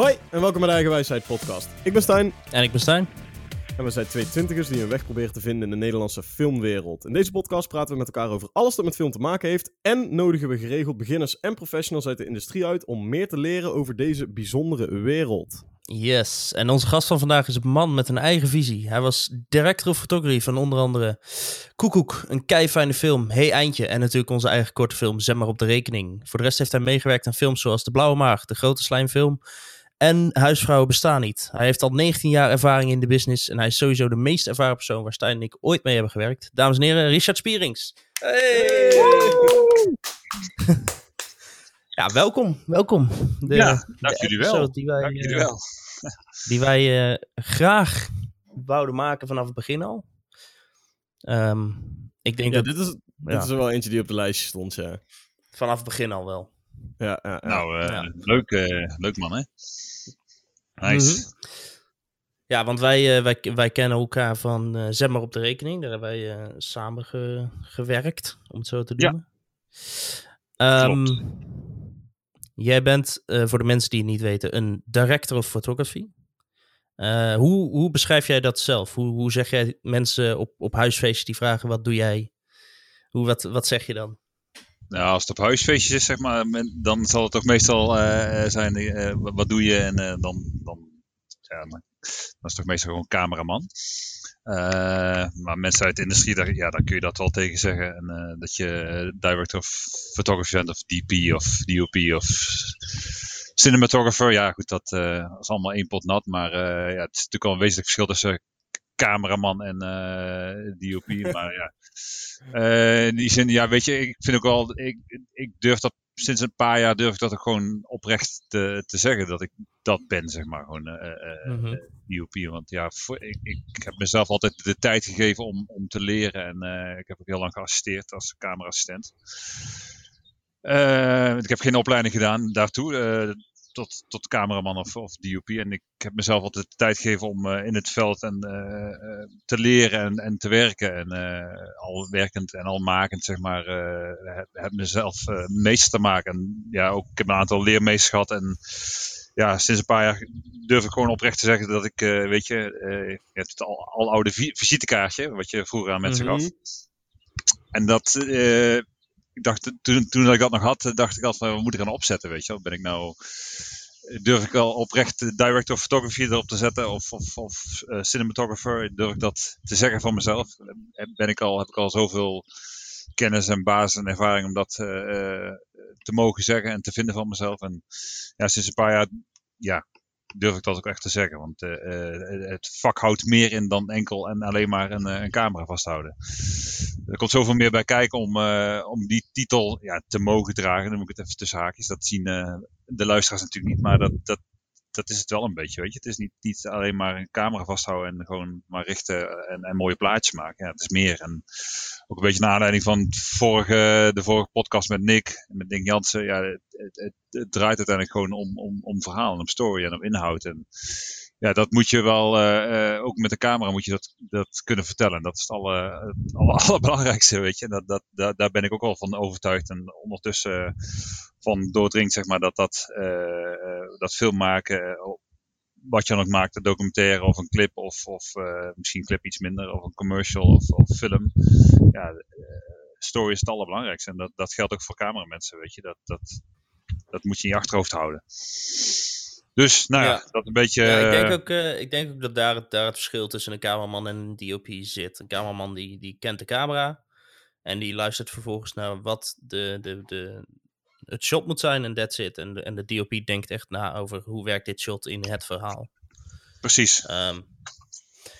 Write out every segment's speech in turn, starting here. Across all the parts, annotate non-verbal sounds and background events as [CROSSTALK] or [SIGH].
Hoi en welkom bij de Eigen Wijsheid podcast. Ik ben Stijn En ik ben Stijn. en we zijn twee twintigers die een weg proberen te vinden in de Nederlandse filmwereld. In deze podcast praten we met elkaar over alles dat met film te maken heeft en nodigen we geregeld beginners en professionals uit de industrie uit om meer te leren over deze bijzondere wereld. Yes. En onze gast van vandaag is een man met een eigen visie. Hij was director of photography van onder andere Koekoek, een keifijne film, Hey Eindje en natuurlijk onze eigen korte film Zet maar op de rekening. Voor de rest heeft hij meegewerkt aan films zoals De Blauwe Maag, De Grote Slijmfilm en Huisvrouwen bestaan niet. Hij heeft al 19 jaar ervaring in de business en hij is sowieso de meest ervaren persoon waar Stijn en ik ooit mee hebben gewerkt. Dames en heren, Richard Spierings. Hey! [LAUGHS] Ja, welkom. Welkom. De, Ja, dank jullie wel. Die wij, Dank jullie eh, wel. die wij eh, graag wouden maken vanaf het begin al. Ehm, ik denk Ja, dat dit is, dit ja. is er wel eentje die op de lijstje stond, ja. vanaf het begin al wel. Ja, ja, ja. Nou, eh, Ja. leuk, eh, leuk man, hè? Nice. Mhm. Ja, want wij, eh, wij, wij kennen elkaar van eh Zet maar op de rekening. Daar hebben wij eh, samen ge- gewerkt, om het zo te Ja. noemen. Ehm, Klopt. jij bent, voor de mensen die het niet weten, een director of photography. Hoe, hoe beschrijf jij dat zelf? Hoe, hoe zeg jij mensen op, op huisfeestjes die vragen, wat doe jij? Hoe, wat, wat zeg je dan? Nou, als het op huisfeestjes is, zeg maar, dan zal het toch meestal eh, zijn, eh, wat doe je? En eh, dan, dan, ja, dan, dan is toch meestal gewoon cameraman. Eh, maar mensen uit de industrie, ja, daar kun je dat wel tegen zeggen. En, eh, dat je eh, director of photography bent, of DP, of DOP, of cinematographer. Ja, goed, dat eh, is allemaal één pot nat. Maar eh, ja, het is natuurlijk wel een wezenlijk verschil tussen cameraman en eh, DOP. maar ja, eh, in die zin, ja, weet je, ik vind ook wel, ik, ik durf dat sinds een paar jaar durf ik dat ook gewoon oprecht te, te zeggen dat ik dat ben, zeg maar, gewoon eh, eh, Mhm. DOP. Want ja, voor, ik, ik heb mezelf altijd de tijd gegeven om, om te leren en ik heb ook heel lang geassisteerd als cameraassistent. Eh, ik heb geen opleiding gedaan daartoe. Tot, tot cameraman of, of DOP. En ik heb mezelf altijd de tijd gegeven om eh, in het veld en, eh, eh, te leren en, en te werken. En al werkend en al makend, zeg maar, heb, heb mezelf meester te maken. En ja, ook, ik heb een aantal leermeesters gehad. En ja, sinds een paar jaar durf ik gewoon oprecht te zeggen dat ik, weet je, hebt het al, al oude vi- visitekaartje, wat je vroeger aan mensen Mhm. gaf. En dat, ik dacht, toen, toen ik dat nog had, dacht ik altijd, wat moet ik gaan opzetten, weet je wel? Ben ik nou, durf ik wel oprecht director of photography erop te zetten, of, of, of eh, cinematographer, durf ik dat te zeggen van mezelf? Ben ik al, heb ik al zoveel kennis en basis en ervaring om dat eh, eh, te mogen zeggen en te vinden van mezelf. En ja, sinds een paar jaar, ja, durf ik dat ook echt te zeggen. Want eh, eh, het vak houdt meer in dan enkel en alleen maar een, eh, een camera vasthouden. Er komt zoveel meer bij kijken om, om die titel ja, te mogen dragen. Dan moet ik het even tussen haakjes. Dat zien de luisteraars natuurlijk niet, maar dat, dat, dat is het wel een beetje. Weet je? Het is niet, niet alleen maar een camera vasthouden en gewoon maar richten en, en mooie plaatjes maken. Ja, het is meer. En ook een beetje naar aanleiding van vorige, de vorige podcast met Nick, met Nick Jansen. Ja, het, het, het, draait uiteindelijk gewoon om, om, om verhaal en om story en om inhoud. En ja, dat moet je wel, eh, ook met de camera moet je dat, dat kunnen vertellen. Dat is het, alle, het alle, [LAUGHS] allerbelangrijkste, weet je. Dat, dat, daar, daar ben ik ook wel van overtuigd. En ondertussen eh, van doordringt, zeg maar, dat dat, dat film maken, wat je dan ook maakt, een documentaire of een clip, of, of misschien een clip iets minder, of een commercial of, of film. Ja, story is het allerbelangrijkste. En dat, dat geldt ook voor cameramensen, weet je. Dat, dat, dat moet je in je achterhoofd houden. Dus, nou ja, dat een beetje... Ja, ik, denk eh, ook, eh, ik denk ook dat daar het, daar het verschil tussen een cameraman en een DOP zit. Een cameraman die, die kent de camera en die luistert vervolgens naar wat de, de, de, het shot moet zijn en that's it. En de, en de DOP denkt echt na over hoe werkt dit shot in het verhaal. Precies. Ehm,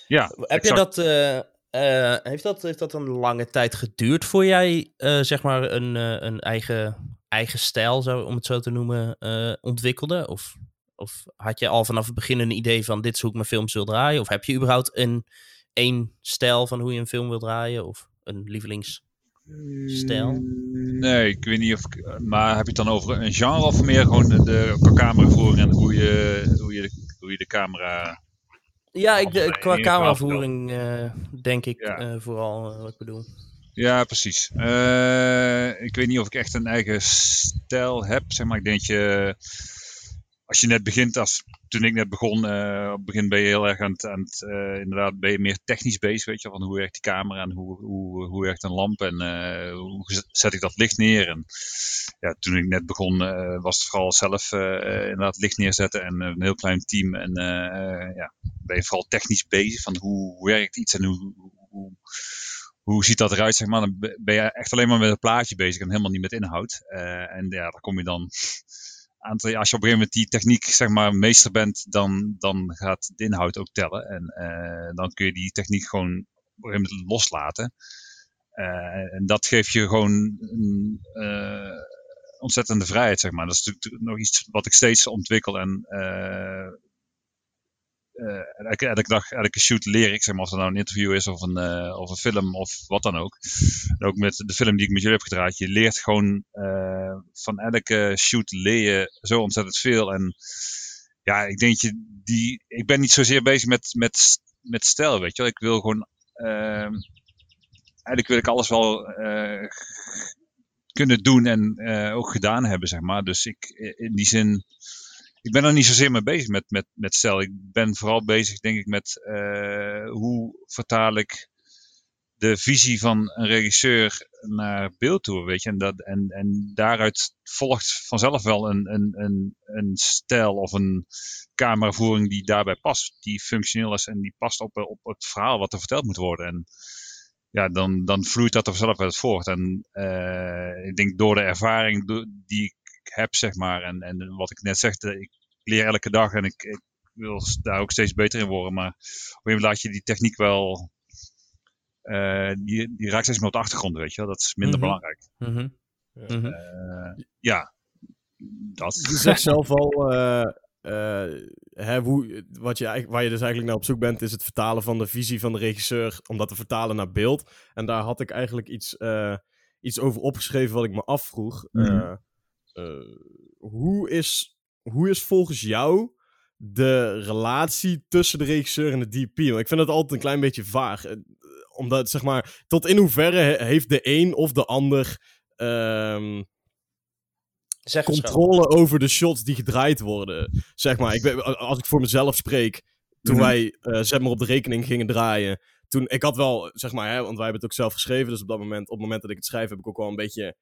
Ja, heb je dat, eh, eh, heeft dat, heeft dat een lange tijd geduurd voor jij eh, zeg maar een, eh, een eigen, eigen stijl, zo, om het zo te noemen, eh, ontwikkelde? Of, of had je al vanaf het begin een idee van dit is hoe ik mijn films wil draaien? Of heb je überhaupt een één stijl van hoe je een film wil draaien? Of een lievelingsstijl? Nee, ik weet niet of ik, maar heb je het dan over een genre of meer gewoon de, de cameravoering en hoe je, hoe je, de, hoe je de camera... Ja, ik, de- qua cameravoering eh, denk ik Ja. eh, vooral eh, wat ik bedoel. Ja, precies. Ik weet niet of ik echt een eigen stijl heb, zeg maar. Ik denk dat je als je net begint, als, toen ik net begon, uh, op het begin ben je heel erg aan het, aan het uh, inderdaad ben je meer technisch bezig, weet je, van hoe werkt die camera en hoe, hoe, hoe werkt een lamp en uh, hoe zet ik dat licht neer. En ja, toen ik net begon, was het vooral zelf inderdaad licht neerzetten en een heel klein team. En ja, ben je vooral technisch bezig van hoe, hoe werkt iets en hoe, hoe, hoe ziet dat eruit, zeg maar. Dan ben je echt alleen maar met een plaatje bezig en helemaal niet met inhoud. en ja, daar kom je dan als je op een gegeven moment die techniek zeg maar meester bent, dan, dan gaat de inhoud ook tellen. En uh, dan kun je die techniek gewoon op een gegeven moment loslaten. Uh, en dat geeft je gewoon een uh, ontzettende vrijheid, zeg maar. Dat is natuurlijk nog iets wat ik steeds ontwikkel en uh, elke, elke, dag, elke shoot leer ik, zeg maar, of het nou een interview is of een, uh, of een film of wat dan ook. Ook met de film die ik met jullie heb gedraaid, je leert gewoon uh, van elke shoot leer je zo ontzettend veel. En ja, ik denk je, die, ik ben niet zozeer bezig met, met, met stijl, weet je wel. Ik wil gewoon, ehm, eigenlijk wil ik alles wel kunnen doen en ook gedaan hebben, zeg maar. Dus ik, in die zin ik ben er niet zozeer mee bezig met, met, met stijl. Ik ben vooral bezig, denk ik, met uh, hoe vertaal ik de visie van een regisseur naar beeld toe, weet je. En, dat, en, en daaruit volgt vanzelf wel een, een, een, een stijl of een cameravoering die daarbij past. Die functioneel is en die past op, op het verhaal wat er verteld moet worden. En ja, dan, dan vloeit dat er vanzelf uit voort. En uh, ik denk door de ervaring die ik heb, zeg maar. En, en wat ik net zeg, ik leer elke dag en ik, ik wil daar ook steeds beter in worden. Maar op een moment laat je die techniek wel, uh, die, die raakt steeds meer op de achtergrond, weet je wel. Dat is minder Mhm. belangrijk. Mhm. Mhm. Eh, ja, dat. Je zegt zelf al, eh, eh, hè, hoe, wat je, eigenlijk- waar je dus eigenlijk naar op zoek bent, is het vertalen van de visie van de regisseur, om dat te vertalen naar beeld. En daar had ik eigenlijk iets, eh, iets over opgeschreven wat ik me afvroeg. Eh, hoe, is, hoe is volgens jou de relatie tussen de regisseur en de DP? Want ik vind het altijd een klein beetje vaag. Eh, Omdat, zeg maar, tot in hoeverre he- heeft de een of de ander... ehm, controle over de shots die gedraaid worden. Zeg maar, ik, weet- als ik voor mezelf spreek, toen Mhm. wij eh Zet maar op de rekening gingen draaien. Toen, ik had wel, zeg maar, hè, want wij hebben het ook zelf geschreven. Dus op dat moment, op het moment dat ik het schrijf, heb ik ook wel een beetje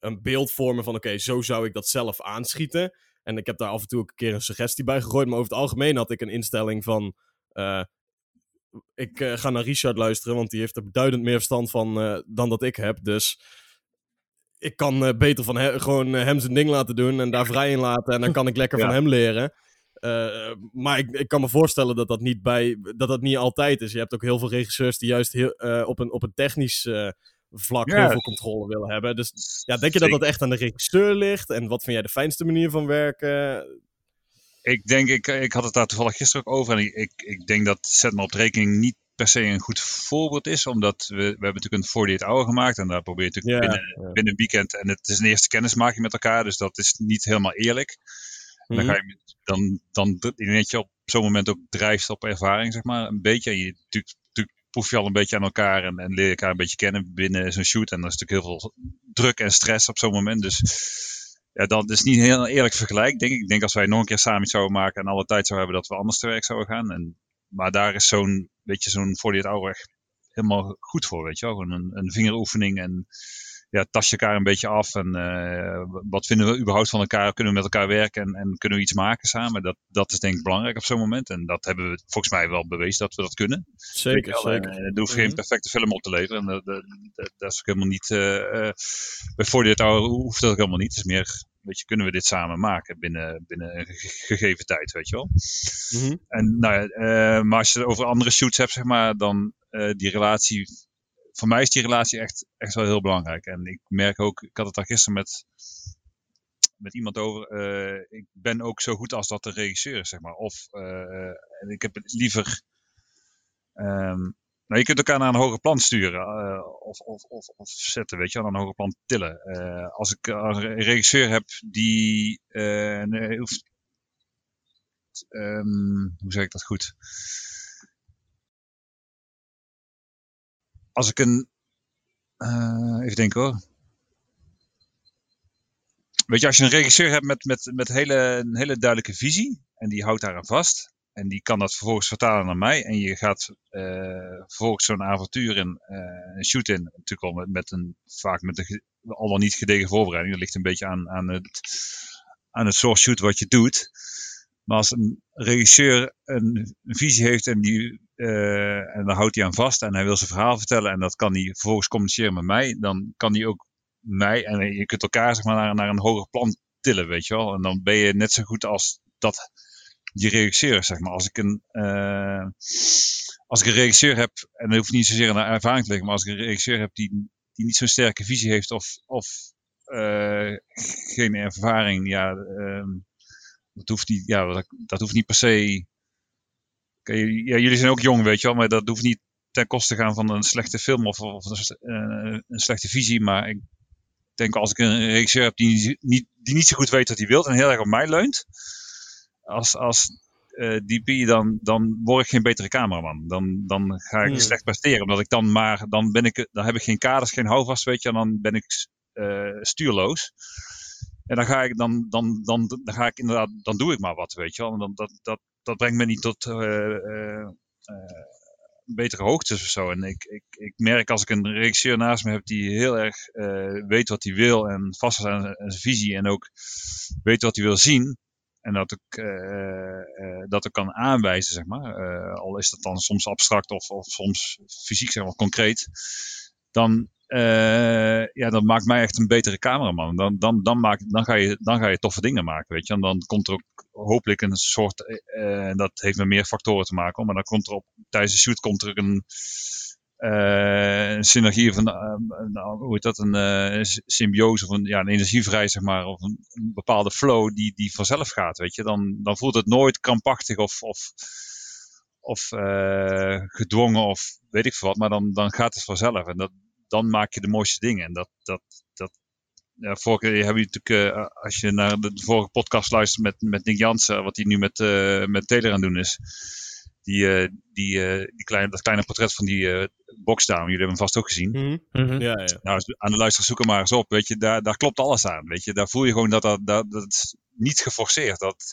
een beeld voor me van, oké, zo zou ik dat zelf aanschieten. En ik heb daar af en toe ook een keer een suggestie bij gegooid. Maar over het algemeen had ik een instelling van, eh, ik eh, ga naar Richard luisteren, want die heeft er beduidend meer verstand van eh, dan dat ik heb. Dus ik kan beter van he- gewoon hem zijn ding laten doen en daar vrij in laten. En dan kan ik lekker [LAUGHS] Ja. van hem leren. Maar ik, ik kan me voorstellen dat dat, niet bij, dat dat niet altijd is. Je hebt ook heel veel regisseurs die juist heel, op, een, op een technisch vlak Ja. heel veel controle willen hebben. Dus ja, denk je dat dat echt aan de regisseur ligt? En wat vind jij de fijnste manier van werken? Ik denk, ik, ik had het daar toevallig gisteren ook over. En ik, ik, ik denk dat Zet maar op de rekening niet per se een goed voorbeeld is. Omdat we, we hebben natuurlijk een 48 hour gemaakt. En daar probeer je natuurlijk binnen, ja. binnen een weekend. En het is een eerste kennismaking met elkaar. Dus dat is niet helemaal eerlijk. En dan, Mhm. ga je, dan, dan je op zo'n moment ook drijft op ervaring, zeg maar. Een beetje. En je, natuurlijk proef je al een beetje aan elkaar en, en leer je elkaar een beetje kennen binnen zo'n shoot. En er is natuurlijk heel veel druk en stress op zo'n moment. Dus ja, dat is niet een heel eerlijk vergelijk, denk ik. Ik denk als wij nog een keer samen iets zouden maken en alle tijd zouden hebben, dat we anders te werk zouden gaan. En, maar daar is zo'n, weet je, zo'n 48 hour helemaal goed voor, weet je wel. Een, een vingeroefening en ja, tas je elkaar een beetje af. En eh, wat vinden we überhaupt van elkaar? Kunnen we met elkaar werken en, en kunnen we iets maken samen? Dat, dat is denk ik belangrijk op zo'n moment. En dat hebben we volgens mij wel bewezen dat we dat kunnen. Zeker, wel, zeker. En, eh, er hoeft geen Mhm. perfecte film op te leveren. En dat, dat, dat- dat is ook helemaal niet. eh eh, bij 48 Hour hoeft dat ook helemaal niet. Het is meer, weet je, kunnen we dit samen maken binnen, binnen een ge- gegeven tijd, weet je wel. Mhm. En nou ja, eh, maar als je het over andere shoots hebt, zeg maar, dan eh, die relatie. Voor mij is die relatie echt, echt wel heel belangrijk. En ik merk ook, ik had het daar gisteren met, met iemand over. eh, ik ben ook zo goed als dat de regisseur is, zeg maar. Of en ik heb liever. ehm, nou, je kunt elkaar naar een hoger plan sturen. eh, of, of, of, of zetten, weet je, naar een hoger plan tillen. Als ik een regisseur heb die. eh, ehm, hoe zeg ik dat goed? Als ik een. eh, even denken hoor. weet je, als je een regisseur hebt met, met, met hele, een hele duidelijke visie en die houdt daaraan vast en die kan dat vervolgens vertalen naar mij en je gaat uh, vervolgens zo'n avontuur in, uh, een shoot in, natuurlijk al met, met een, vaak met een al dan niet gedegen voorbereiding, dat ligt een beetje aan, aan, het, aan het soort shoot wat je doet. Maar als een regisseur een visie heeft en, die, uh, en daar houdt hij aan vast en hij wil zijn verhaal vertellen en dat kan hij vervolgens communiceren met mij, dan kan hij ook mij en je kunt elkaar zeg maar, naar, naar een hoger plan tillen, weet je wel. En dan ben je net zo goed als dat die regisseur, zeg maar. Als ik een, uh, als ik een regisseur heb, en dat hoeft niet zozeer naar ervaring te liggen, maar als ik een regisseur heb die, die niet zo'n sterke visie heeft of, of uh, geen ervaring, ja, uh, dat hoeft niet, ja, dat hoeft niet per se. Ja, jullie zijn ook jong, weet je wel, maar dat hoeft niet ten koste gaan van een slechte film of, of een, een slechte visie. Maar ik denk als ik een regisseur heb die niet, die niet zo goed weet wat hij wil en heel erg op mij leunt, als, als uh, DP, dan, dan word ik geen betere cameraman. Dan, dan ga ik Hmm. slecht presteren, omdat ik dan maar, dan ben ik, dan heb ik geen kaders, geen houvast, weet je, en dan ben ik uh, stuurloos. En dan ga ik, dan, dan, dan, dan ga ik inderdaad, dan doe ik maar wat, weet je wel. Dan, dat, dat, dat brengt me niet tot uh, betere hoogtes of zo. En ik, ik, ik merk als ik een regisseur naast me heb die heel erg weet wat hij wil en vast is aan, zijn visie en ook weet wat hij wil zien. En dat ik dat ik kan aanwijzen, zeg maar. al is dat dan soms abstract of, of soms fysiek, zeg maar, concreet. Dan, ja, dat maakt mij echt een betere cameraman. Dan, dan, dan, maak, dan, ga je, dan ga je toffe dingen maken, weet je. En dan komt er ook hopelijk een soort, en dat heeft met meer factoren te maken, maar dan komt er op, tijdens de shoot komt er een, uh, een synergie van, hoe heet dat, een symbiose een, ja, een energievrij, zeg maar, of een, een, bepaalde flow die, die vanzelf gaat, weet je. Dan, dan voelt het nooit krampachtig of, of, of gedwongen of weet ik veel wat, maar dan, dan gaat het vanzelf. En dat, dan maak je de mooiste dingen. En dat, dat, dat ja, vorige keer hebben jullie natuurlijk, uh, als je naar de, vorige podcast luistert met, met Nick Jansen, wat hij nu met, uh, met Taylor aan doen is. Die, uh, die, die kleine, dat kleine portret van die boxdown, jullie hebben hem vast ook gezien. Mm -hmm. ja, ja. Nou, aan de luisteraar zoek er maar eens op. Weet je, daar, daar klopt alles aan. Weet je, daar voel je gewoon dat dat, dat, dat is niet geforceerd. Dat,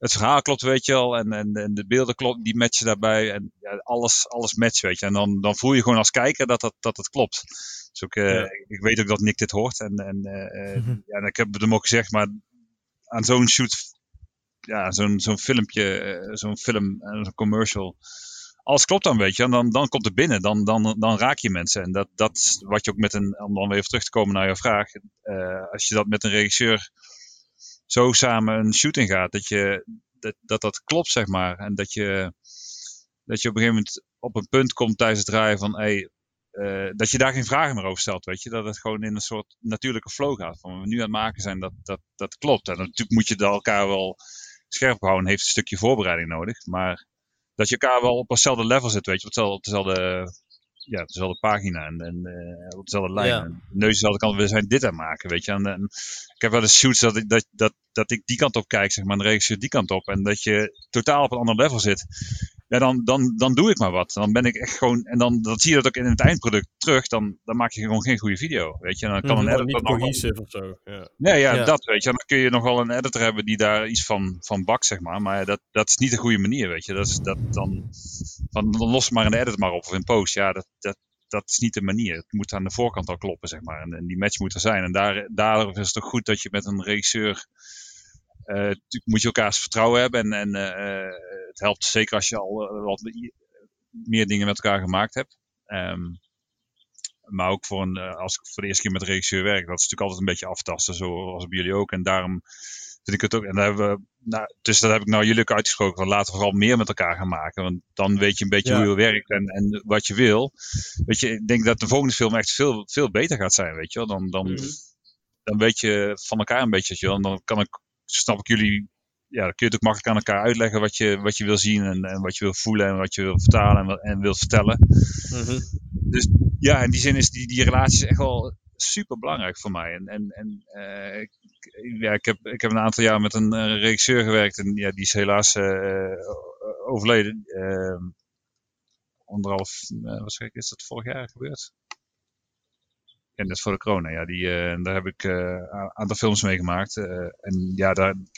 het verhaal klopt, weet je wel. En, en, en de beelden klopt, die matchen daarbij. En ja, alles, alles matcht, weet je. En dan, dan voel je gewoon als kijker dat, dat, dat het klopt. Dus ook, uh, ja. ik weet ook dat Nick dit hoort. En, en, uh, mm -hmm. ja, en ik heb het hem ook gezegd, maar aan zo'n shoot, ja, zo'n zo'n filmpje, uh, zo'n film, zo'n commercial. Alles klopt dan, weet je. En dan, dan komt het binnen. Dan, dan, dan raak je mensen. En dat, dat is wat je ook met een, om dan weer even terug te komen naar je vraag. als je dat met een regisseur zo samen een shooting gaat, dat je, dat, dat, dat klopt, zeg maar. En dat je, dat je op een gegeven moment op een punt komt tijdens het draaien van, hey, uh, dat je daar geen vragen meer over stelt, weet je. Dat het gewoon in een soort natuurlijke flow gaat. Van we nu aan het maken zijn, dat, dat, dat klopt. En natuurlijk moet je elkaar wel scherp houden, heeft een stukje voorbereiding nodig. Maar dat je elkaar wel op hetzelfde level zit, weet je. Op dezelfde, op dezelfde, ja, dezelfde pagina en, en uh, op dezelfde lijn. Ja. Neus dezelfde kant, we zijn dit aan het maken, weet je. En, en ik heb wel eens shoots dat ik, dat, dat, dat ik die kant op kijk, zeg maar, en de regisseur die kant op. En dat je totaal op een ander level zit. Ja, dan, dan, dan doe ik maar wat. Dan ben ik echt gewoon, en dan, dan zie je dat ook in het eindproduct terug. Dan, dan maak je gewoon geen goede video, weet je. Dan kan Mhm, een editor niet nog wel- of zo. Ja. Nee, ja, Ja. dat weet je. Dan kun je nog wel een editor hebben die daar iets van, van bakt, zeg maar. Maar dat, dat is niet de goede manier, weet je. Dat is, dat, dan, van, dan los maar de edit maar op of in post. Ja, dat, dat, dat is niet de manier. Het moet aan de voorkant al kloppen, zeg maar. En, en die match moet er zijn. En daar, daarom is het toch goed dat je met een regisseur... eh, natuurlijk moet je elkaars vertrouwen hebben. En, en eh, helpt zeker als je al eh, wat meer dingen met elkaar gemaakt hebt. Ehm, maar ook voor een, eh, als ik voor de eerste keer met regisseur werk, dat is natuurlijk altijd een beetje aftasten, zoals bij jullie ook. En daarom vind ik het ook, en daar hebben we, nou, dus dat heb ik nou jullie ook uitgesproken, van laten we vooral meer met elkaar gaan maken. Want dan weet je een beetje Ja. hoe je werkt en, en wat je wil. Weet je, ik denk dat de volgende film echt veel, veel beter gaat zijn, weet je wel. Dan, dan, Mhm. dan weet je van elkaar een beetje, weet je wel. En dan kan ik, snap ik jullie, ja, dan kun je het ook makkelijk aan elkaar uitleggen wat je, wat je wil zien en, en wat je wil voelen en wat je wil vertalen en, en wil vertellen. Mhm. Ja, in die zin is die, die relatie is echt wel super belangrijk voor mij. En, en, en eh, ik, ja, ik, heb, ik heb een aantal jaar met een regisseur gewerkt en ja, die is helaas eh, overleden. Eh, anderhalf, eh, wat zeg ik, is dat vorig jaar gebeurd? Ja, net voor de corona. Ja, die, daar heb ik een aantal films mee gemaakt. en ja, daar een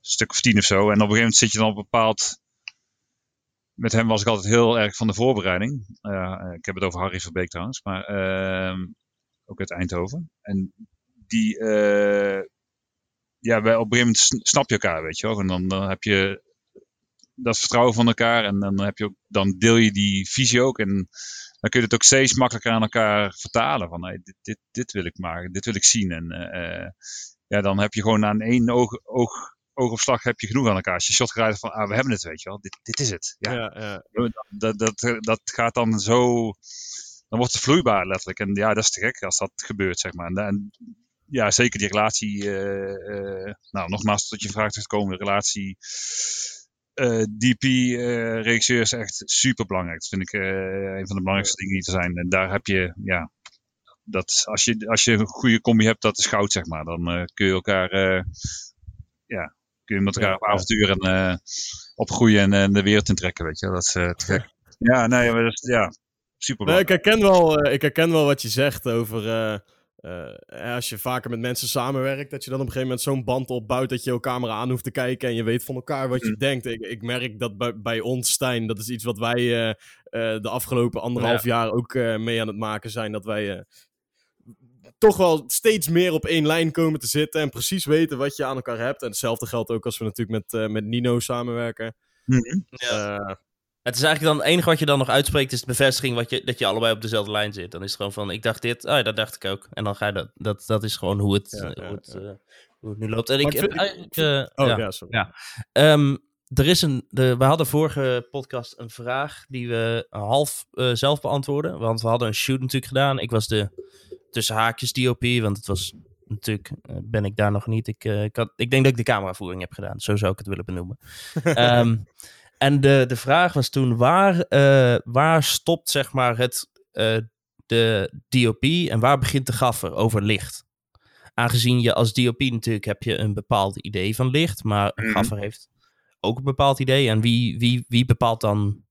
stuk of tien of zo. En op een gegeven moment zit je dan op bepaald met hem was ik altijd heel erg van de voorbereiding. ik heb het over Harry Verbeek trouwens, maar ehm, ook uit Eindhoven. En die, ja, op een gegeven moment snap je elkaar, weet je wel. En dan, dan heb je dat vertrouwen van elkaar en dan, heb je ook, dan deel je die visie ook. En dan kun je het ook steeds makkelijker aan elkaar vertalen. Van hey, dit, dit, dit wil ik maken, dit wil ik zien. En uh, ja, dan heb je gewoon aan één oog, oog, oogopslag heb je genoeg aan elkaar. Als je shot gaat van, ah, we hebben het, weet je wel. Dit, dit is het. Ja. ja, ja. Dat, dat, dat gaat dan zo, dan wordt het vloeibaar letterlijk. En ja, dat is te gek als dat gebeurt, zeg maar. En, ja, zeker die relatie, uh, uh, nou nogmaals tot je vraag terugkomen, relatie uh, DP-regisseur is echt super belangrijk. Dat vind ik een van de belangrijkste dingen die er zijn. En daar heb je, ja, dat, als, je, als je een goede combi hebt, dat is goud, zeg maar. Dan kun je elkaar, ja, kun je met elkaar op avontuur en opgroeien en de wereld intrekken, weet je. Dat is te gek. Ja, nee, maar dat is, ja, super nee, ik, herken wel, ik herken wel wat je zegt over uh, als je vaker met mensen samenwerkt, dat je dan op een gegeven moment zo'n band opbouwt dat je elkaar maar aan hoeft te kijken en je weet van elkaar wat je mm. denkt. Ik, ik, merk dat bij, bij ons, Stijn, dat is iets wat wij uh, uh, de afgelopen anderhalf jaar ook mee aan het maken zijn. Dat wij toch wel steeds meer op één lijn komen te zitten en precies weten wat je aan elkaar hebt. En hetzelfde geldt ook als we natuurlijk met, met Nino samenwerken. Mm ja. Het is eigenlijk dan het enige wat je dan nog uitspreekt, is de bevestiging wat je, dat je allebei op dezelfde lijn zit. Dan is het gewoon van, ik dacht dit, oh ja, dat dacht ik ook. En dan ga je dat, dat, dat is gewoon hoe het, hoe, het uh, hoe het nu loopt. En ik, heb eigenlijk, uh, oh ja, ja sorry. Ja. Um, er is een, de, we hadden vorige podcast een vraag die we half uh, zelf beantwoorden. Want we hadden een shoot natuurlijk gedaan. Ik was de tussen haakjes DOP, want het was natuurlijk, ben ik daar nog niet. Ik, ik, had, ik denk dat ik de cameravoering heb gedaan. Zo zou ik het willen benoemen. um, [LAUGHS] En de, de vraag was toen, waar, uh, waar stopt zeg maar het, uh, de DOP en waar begint de gaffer over licht? Aangezien je als DOP natuurlijk heb je een bepaald idee van licht, maar een mhm. gaffer heeft ook een bepaald idee. En wie, wie, wie bepaalt dan,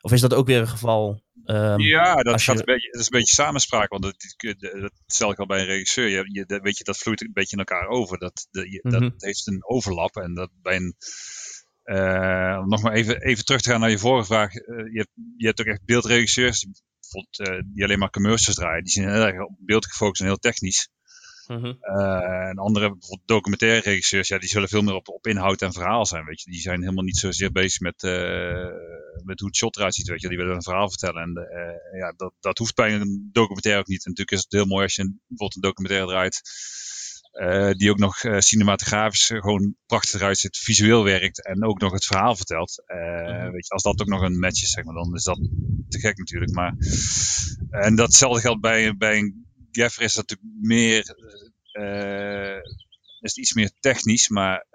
of is dat ook weer een geval Um, ja, dat, gaat een beetje, dat is een beetje samenspraak, want dat, dat, stel ik al bij een regisseur. Je, je, weet je, dat vloeit een beetje in elkaar over. Dat, de, je, dat mhm. heeft een overlap. En dat bij een om nog maar even, even terug te gaan naar je vorige vraag. Uh, je, hebt, je hebt ook echt beeldregisseurs die, uh, die alleen maar commercials draaien. Die zijn heel erg op beeld gefocust en heel technisch. -hmm. en andere, bijvoorbeeld documentaire regisseurs, ja, die zullen veel meer op, op inhoud en verhaal zijn. Weet je. Die zijn helemaal niet zozeer bezig met, met hoe het shot eruit ziet. Weet je. Die willen een verhaal vertellen. En ja, dat, dat hoeft bij een documentaire ook niet. En natuurlijk is het heel mooi als je een, bijvoorbeeld een documentaire draait uh, die ook nog uh, cinematografisch gewoon prachtig eruit ziet, visueel werkt en ook nog het verhaal vertelt. Uh, mm weet je, als dat ook nog een match is, zeg maar, dan is dat te gek natuurlijk. Maar, en datzelfde geldt bij, bij een Gaffer is dat natuurlijk meer, is iets meer technisch, maar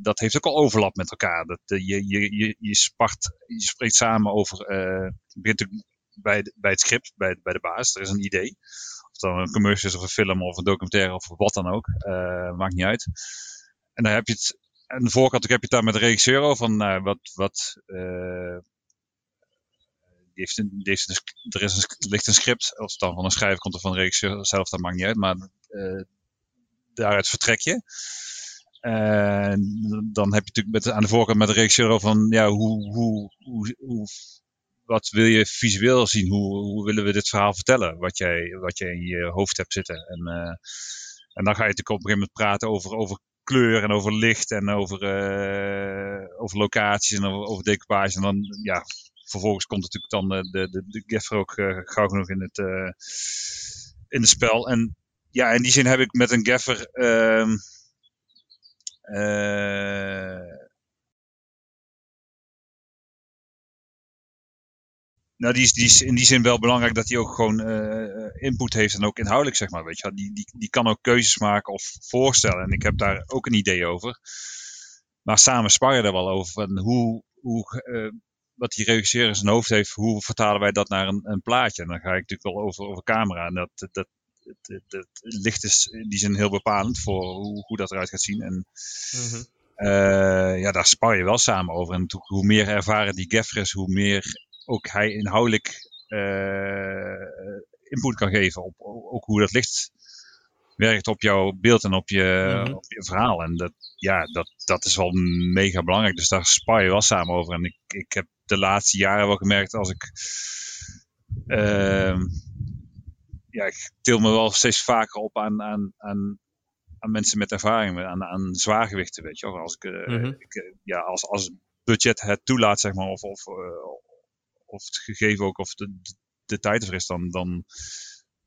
dat heeft ook al overlap met elkaar. Dat, je, je, je, je, spart, je spreekt samen over, begint bij, bij het script, bij, bij de baas, er is een idee dan een commercial of een film of een documentaire of wat dan ook. Uh, maakt niet uit. En dan heb je het aan de voorkant heb je het daar met de regisseur over. Van, uh, wat, wat, uh, die heeft een, een, er is een, ligt een script. Of dan van een schrijver komt of van de regisseur zelf, dat maakt niet uit. Maar daaruit vertrek je. En dan heb je natuurlijk met, aan de voorkant met de regisseur van ja, hoe, hoe, hoe, hoe wat wil je visueel zien? Hoe, hoe willen we dit verhaal vertellen? Wat jij, wat jij in je hoofd hebt zitten. En, uh, en dan ga je natuurlijk op een gegeven moment praten over, over kleur en over licht en over, uh, over locaties en over, over decoupage. En dan, ja, vervolgens komt natuurlijk dan de, de, de, de gaffer ook gauw genoeg in het, in het spel. En ja, in die zin heb ik met een gaffer... Uh, Nou, die is, die is in die zin wel belangrijk dat hij ook gewoon uh, input heeft en ook inhoudelijk, zeg maar. Weet je, die, die, die kan ook keuzes maken of voorstellen. En ik heb daar ook een idee over. Maar samen sparren er wel over. Van hoe, hoe, uh, wat die regisseur in zijn hoofd heeft, hoe vertalen wij dat naar een, een plaatje? En dan ga ik natuurlijk wel over, over camera. En dat, dat, licht is in die zin heel bepalend voor hoe, hoe dat eruit gaat zien. En mm -hmm. uh, ja, daar spar je wel samen over. En hoe meer ervaren die gaffer is, hoe meer ook hij inhoudelijk uh, input kan geven op, ook hoe dat licht werkt op jouw beeld en op je, Mhm. op je verhaal. En dat, ja, dat, dat is wel mega belangrijk. Dus daar spar je wel samen over. En ik, ik heb de laatste jaren wel gemerkt als ik. ehm, ja, ik til me wel steeds vaker op aan, aan, aan, aan mensen met ervaring, aan, aan zwaargewichten, weet je wel. Als ik, eh, Mhm. ik, eh, ja, als, als budget het toelaat, zeg maar, of, of, eh, of het gegeven ook, of de, de, tijd er is, dan, dan,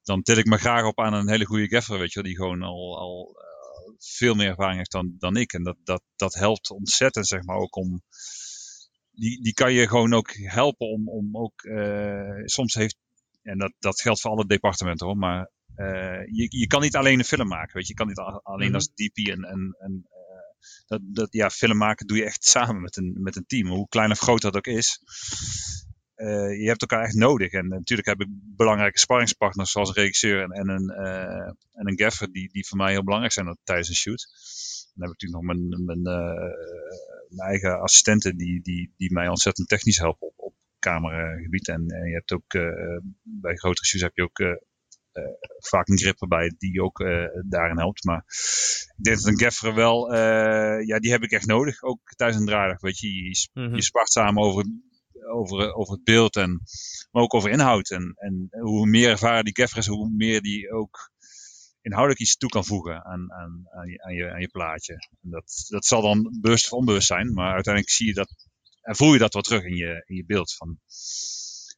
dan til ik me graag op aan een hele goede gaffer, weet je wel, die gewoon al, al eh, veel meer ervaring heeft dan, dan ik. En dat, dat, dat helpt ontzettend, zeg maar, ook om... Die, die kan je gewoon ook helpen om, om ook... eh, soms heeft... En dat, dat geldt voor alle departementen hoor, maar eh, je, je kan niet alleen een film maken, weet je. Je kan niet alleen Mhm. als DP en... en, en dat, dat, ja, film maken doe je echt samen met een, met een team. Hoe klein of groot dat ook is. Eh, je hebt elkaar echt nodig. En natuurlijk heb ik belangrijke sparringspartners zoals een regisseur en, en, een, eh, en een gaffer die, die voor mij heel belangrijk zijn tijdens een shoot. Dan heb ik natuurlijk nog mijn, mijn, eh, mijn eigen assistenten die, die, die mij ontzettend technisch helpen op, op cameragebied. En, en je hebt ook bij grotere shoots heb je ook vaak een grip erbij die ook eh, daarin helpt. Maar ik denk dat een gaffer wel, ja, die heb ik echt nodig. Ook tijdens een draaidag, weet je. Je, sp- Mhm. je spart samen over, over, over het beeld, en, maar ook over inhoud. En, en hoe meer ervaren die gaffer is, hoe meer die ook inhoudelijk iets toe kan voegen aan, aan, aan, je, aan, je, aan je plaatje. En dat, dat zal dan bewust of onbewust zijn, maar uiteindelijk zie je dat en voel je dat wel terug in je, in je beeld. Van,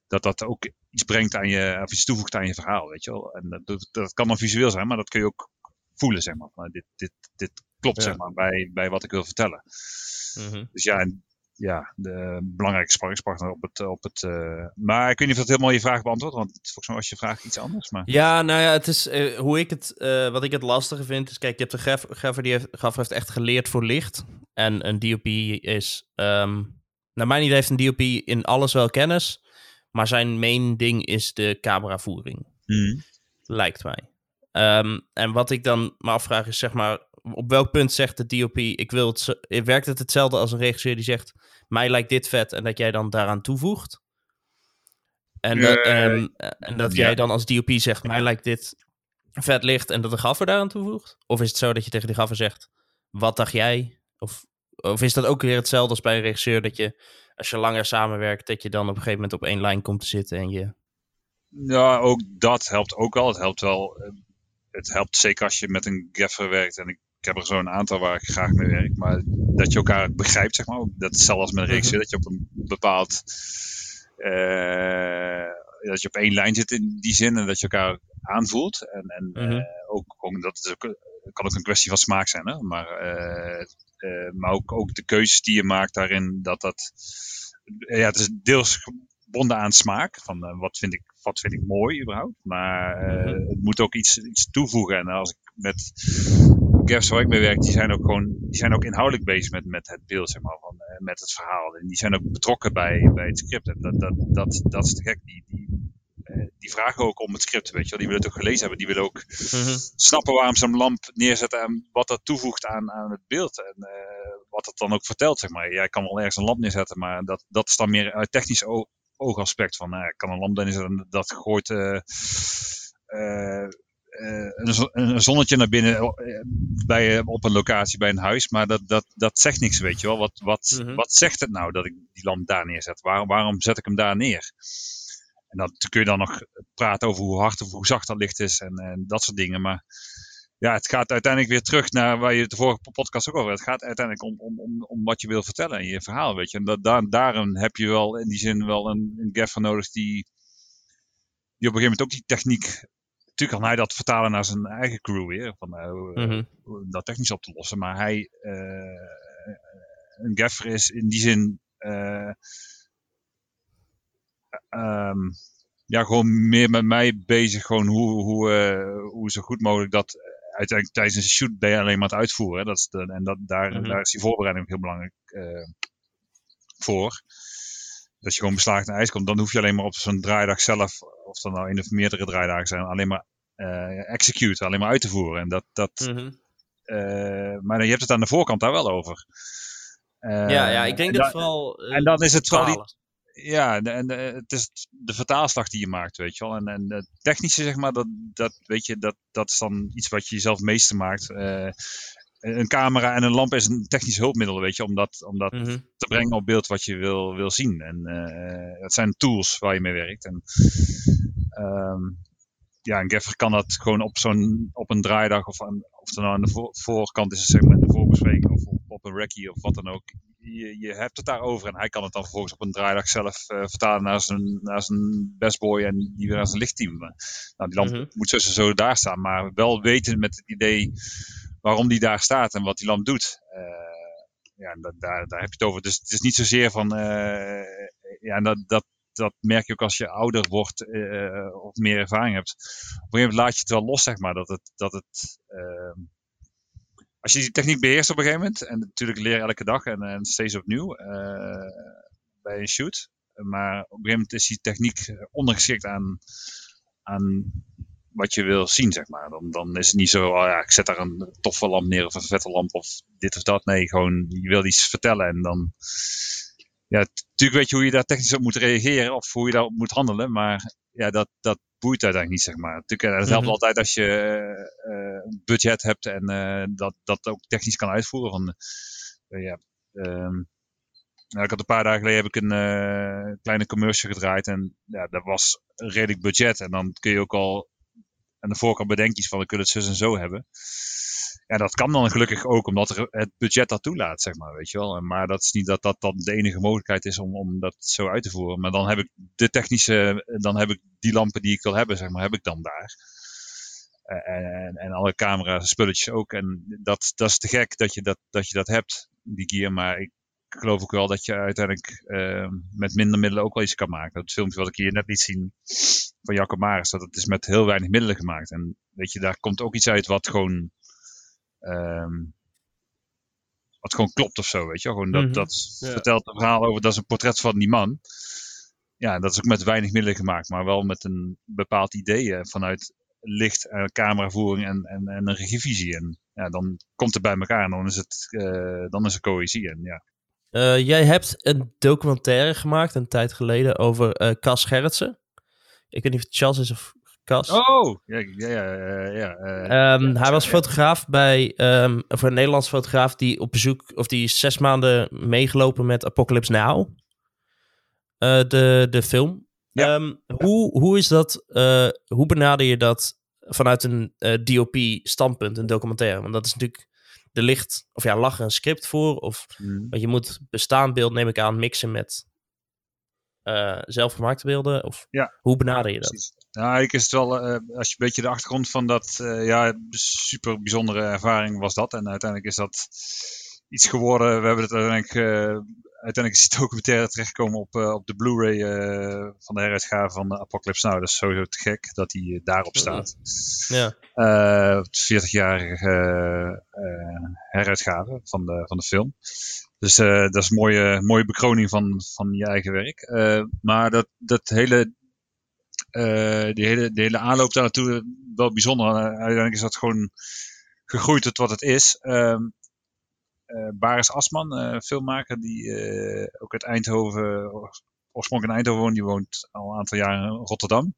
dat dat ook iets brengt aan je, of iets toevoegt aan je verhaal, weet je wel. En dat, dat, kan dan visueel zijn, maar dat kun je ook voelen, zeg maar. Van, dit, dit, dit klopt, Ja. zeg maar, bij, bij wat ik wil vertellen. Mhm. Dus ja, en, ja de belangrijke sparringspartner op het... Op het eh, maar ik weet niet of dat helemaal je vraag beantwoordt, want volgens mij was je vraag iets anders. Maar... Ja, nou ja, het is eh, hoe ik het, eh, wat ik het lastige vind, is kijk, je hebt een graf- gaffer die heeft, gaffer heeft echt geleerd voor licht. En een DOP is, ehm naar mijn idee heeft een DOP in alles wel kennis, maar zijn main ding is de cameravoering, Mhm. lijkt mij. Ehm, en wat ik dan me afvraag is, zeg maar, op welk punt zegt de DOP, ik wil het, zo- werkt het hetzelfde als een regisseur die zegt, mij lijkt dit vet, en dat jij dan daaraan toevoegt? En, dat- Eh, en, en dat ja. jij dan als DOP zegt, mij lijkt dit vet licht en dat de gaffer daaraan toevoegt? Of is het zo dat je tegen de gaffer zegt, wat dacht jij? Of, of is dat ook weer hetzelfde als bij een regisseur, dat je, als je langer samenwerkt, dat je dan op een gegeven moment op één lijn komt te zitten en je... Ja, ook dat helpt ook wel. Het helpt wel. eh, Het helpt zeker als je met een gaffer werkt. En ik, ik heb er zo'n aantal waar ik graag mee werk. Maar dat je elkaar begrijpt, zeg maar. Dat is als met een regisseur. Dat je op een bepaald... eh, dat je op één lijn zit in die zin. En dat je elkaar aanvoelt. En, en Mhm. eh, ook, ook, dat is ook, kan ook een kwestie van smaak zijn. Hè? Maar, eh, maar ook, ook de keuzes die je maakt daarin. Dat dat... Ja, het is deels gebonden aan smaak. Van wat, vind ik, wat vind ik mooi überhaupt. Maar Mhm. het moet ook iets, iets toevoegen. En als ik met gaffers waar ik mee werk, die zijn ook gewoon, die zijn ook inhoudelijk bezig met, met het beeld, zeg maar, van, eh, met het verhaal. En die zijn ook betrokken bij, bij het script. En dat, dat, dat, dat is te gek. Die, die, eh, die vragen ook om het script, weet je wel. Die willen het ook gelezen hebben. Die willen ook Mhm. snappen waarom ze een lamp neerzetten en wat dat toevoegt aan, aan het beeld. En eh, wat het dan ook vertelt, zeg maar. Jij kan wel ergens een lamp neerzetten, maar dat, dat is dan meer uit technisch oogaspect. Van, nou, ik kan een lamp neerzetten en dat gooit een, zo- een zonnetje naar binnen eh, bij, eh, op een locatie bij een huis. Maar dat, dat, dat zegt niks, weet je wel. Wat, wat, Mhm. wat zegt het nou dat ik die lamp daar neerzet? Waarom, waarom zet ik hem daar neer? En dan kun je dan nog praten over hoe hard of hoe zacht dat licht is en, en dat soort dingen. Maar ja, het gaat uiteindelijk weer terug naar waar je het de vorige podcast ook over had. Het gaat uiteindelijk om, om, om, om wat je wil vertellen in je verhaal, weet je. En dat, daar, daarom heb je wel in die zin wel een, een gaffer nodig die, die op een gegeven moment ook die techniek... Natuurlijk kan hij dat vertalen naar zijn eigen crew weer, van eh, eh, Mhm. dat technisch op te lossen. Maar hij, eh, een gaffer is in die zin... eh, ehm, ja, gewoon meer met mij bezig. Gewoon hoe, hoe, hoe zo goed mogelijk dat. Uiteindelijk tijdens een shoot ben je alleen maar het uitvoeren. hè. Dat is de, en dat, daar, Mhm. daar is die voorbereiding heel belangrijk voor. Dat je gewoon beslagen naar ijs komt. Dan hoef je alleen maar op zo'n draaidag zelf, of dat nou één of meerdere draaidagen zijn, alleen maar eh execute, alleen maar uit te voeren. En dat, dat, Mhm. eh, maar je hebt het aan de voorkant daar wel over. Eh, ja, ja, ik denk en dat dan- vooral... en dan is het vooral die, ja, en, het is de vertaalslag die je maakt, weet je wel. En, en het technische, zeg maar, dat, dat, weet je, dat, dat is dan iets wat je jezelf meester maakt. Eh, een camera en een lamp is een technisch hulpmiddel, weet je, om dat, om dat Mhm. te brengen op beeld wat je wil, wil zien. En eh dat zijn tools waar je mee werkt. En, ehm, ja, een gaffer kan dat gewoon op, zo'n, op een draaidag of, aan, of het nou aan de voor- voorkant is, maar in de voorbespreking of op, op een recce of wat dan ook. Je, je hebt het daarover en hij kan het dan vervolgens op een draaidag zelf eh, vertalen naar zijn, naar zijn bestboy en die weer naar zijn lichtteam. Nou, die lamp Mhm. moet zo, zo daar staan, maar wel weten met het idee waarom die daar staat en wat die lamp doet. Eh, ja, dat, daar, daar heb je het over. Dus het is niet zozeer van, eh, ja, dat, dat, dat merk je ook als je ouder wordt eh, of meer ervaring hebt. Op een gegeven moment laat je het wel los, zeg maar, dat het, dat het ehm, als je die techniek beheerst op een gegeven moment, en natuurlijk leer je elke dag en, steeds opnieuw bij een shoot, maar op een gegeven moment is die techniek ondergeschikt aan, aan wat je wil zien, zeg maar. Dan, dan is het niet zo, oh ja, ik zet daar een toffe lamp neer of een vette lamp of dit of dat. Nee, gewoon, je wil iets vertellen en dan... Ja, natuurlijk weet je hoe je daar technisch op moet reageren of hoe je daarop moet handelen, maar ja, dat, dat boeit uiteindelijk niet, zeg maar. Natuurlijk, eh, het helpt Mhm. altijd als je eh, een budget hebt en eh, dat, dat ook technisch kan uitvoeren. Van, ja, nou, ik had een paar dagen geleden heb ik een kleine commercial gedraaid en ja, dat was een redelijk budget. En dan kun je ook al aan de voorkant bedenkjes van we kunnen het zus en zo hebben. Ja, dat kan dan gelukkig ook, omdat het budget dat toelaat, zeg maar, weet je wel. En- Maar dat is niet dat dat dan de enige mogelijkheid is om, om dat zo uit te voeren. Maar dan heb ik de technische, dan heb ik die lampen die ik wil hebben, zeg maar, heb ik dan daar. Eh, En, en alle camera spulletjes ook. En dat, dat is te gek dat je dat, dat je dat hebt, die gear. Maar ik geloof ook wel dat je uiteindelijk eh, met minder middelen ook wel iets kan maken. Dat filmpje wat ik hier net liet zien van Jacco Maris, dat het is met heel weinig middelen gemaakt. En weet je, daar komt ook iets uit wat gewoon, ehm, wat gewoon klopt of zo, weet je. Gewoon dat, Mhm. dat Ja. vertelt een verhaal over, dat is een portret van die man. Ja, dat is ook met weinig middelen gemaakt, maar wel met een bepaald idee eh, vanuit licht, en cameravoering en, en, en een regievisie. En ja, dan komt het bij elkaar en dan is het, eh, dan is er cohesie. En ja, Eh, jij hebt een documentaire gemaakt een tijd geleden over eh Cas Gerritsen. Ik weet niet of het Chas is of Cas. Oh, ja, ja, ja. ja, ja, eh, Ehm, hij was fotograaf bij, of een Nederlands fotograaf die op bezoek, of die zes maanden meegelopen met Apocalypse Now, de, de film. Ja. Ehm, hoe, hoe is dat, hoe benader je dat vanuit een DOP-standpunt, een documentaire? Want dat is natuurlijk, er ligt, of ja, lag er een script voor, of Mm. want je moet bestaand beeld, neem ik aan, mixen met eh, zelfgemaakte beelden, of Ja. hoe benader je dat? Precies. Nou, eigenlijk is het wel, eh, als je een beetje de achtergrond van dat, eh, ja, super bijzondere ervaring was dat. En uiteindelijk is dat iets geworden. We hebben het uiteindelijk, uiteindelijk is die documentaire terechtgekomen op, eh, op de Blu-ray eh, van de heruitgave van Apocalypse Now. Dat is sowieso te gek dat die eh, daarop staat. Ja. Eh, 40-jarige eh, eh, heruitgave van de, van de film. Dus dat is een mooie, mooie bekroning van, van je eigen werk. Maar dat, dat hele, die, hele, die hele aanloop daar naartoe wel bijzonder. Uiteindelijk is dat gewoon gegroeid tot wat het is. Ehm eh, Baris Asman, eh, filmmaker, die eh, ook uit Eindhoven, oorspronkelijk in Eindhoven woont, die woont al een aantal jaar in Rotterdam.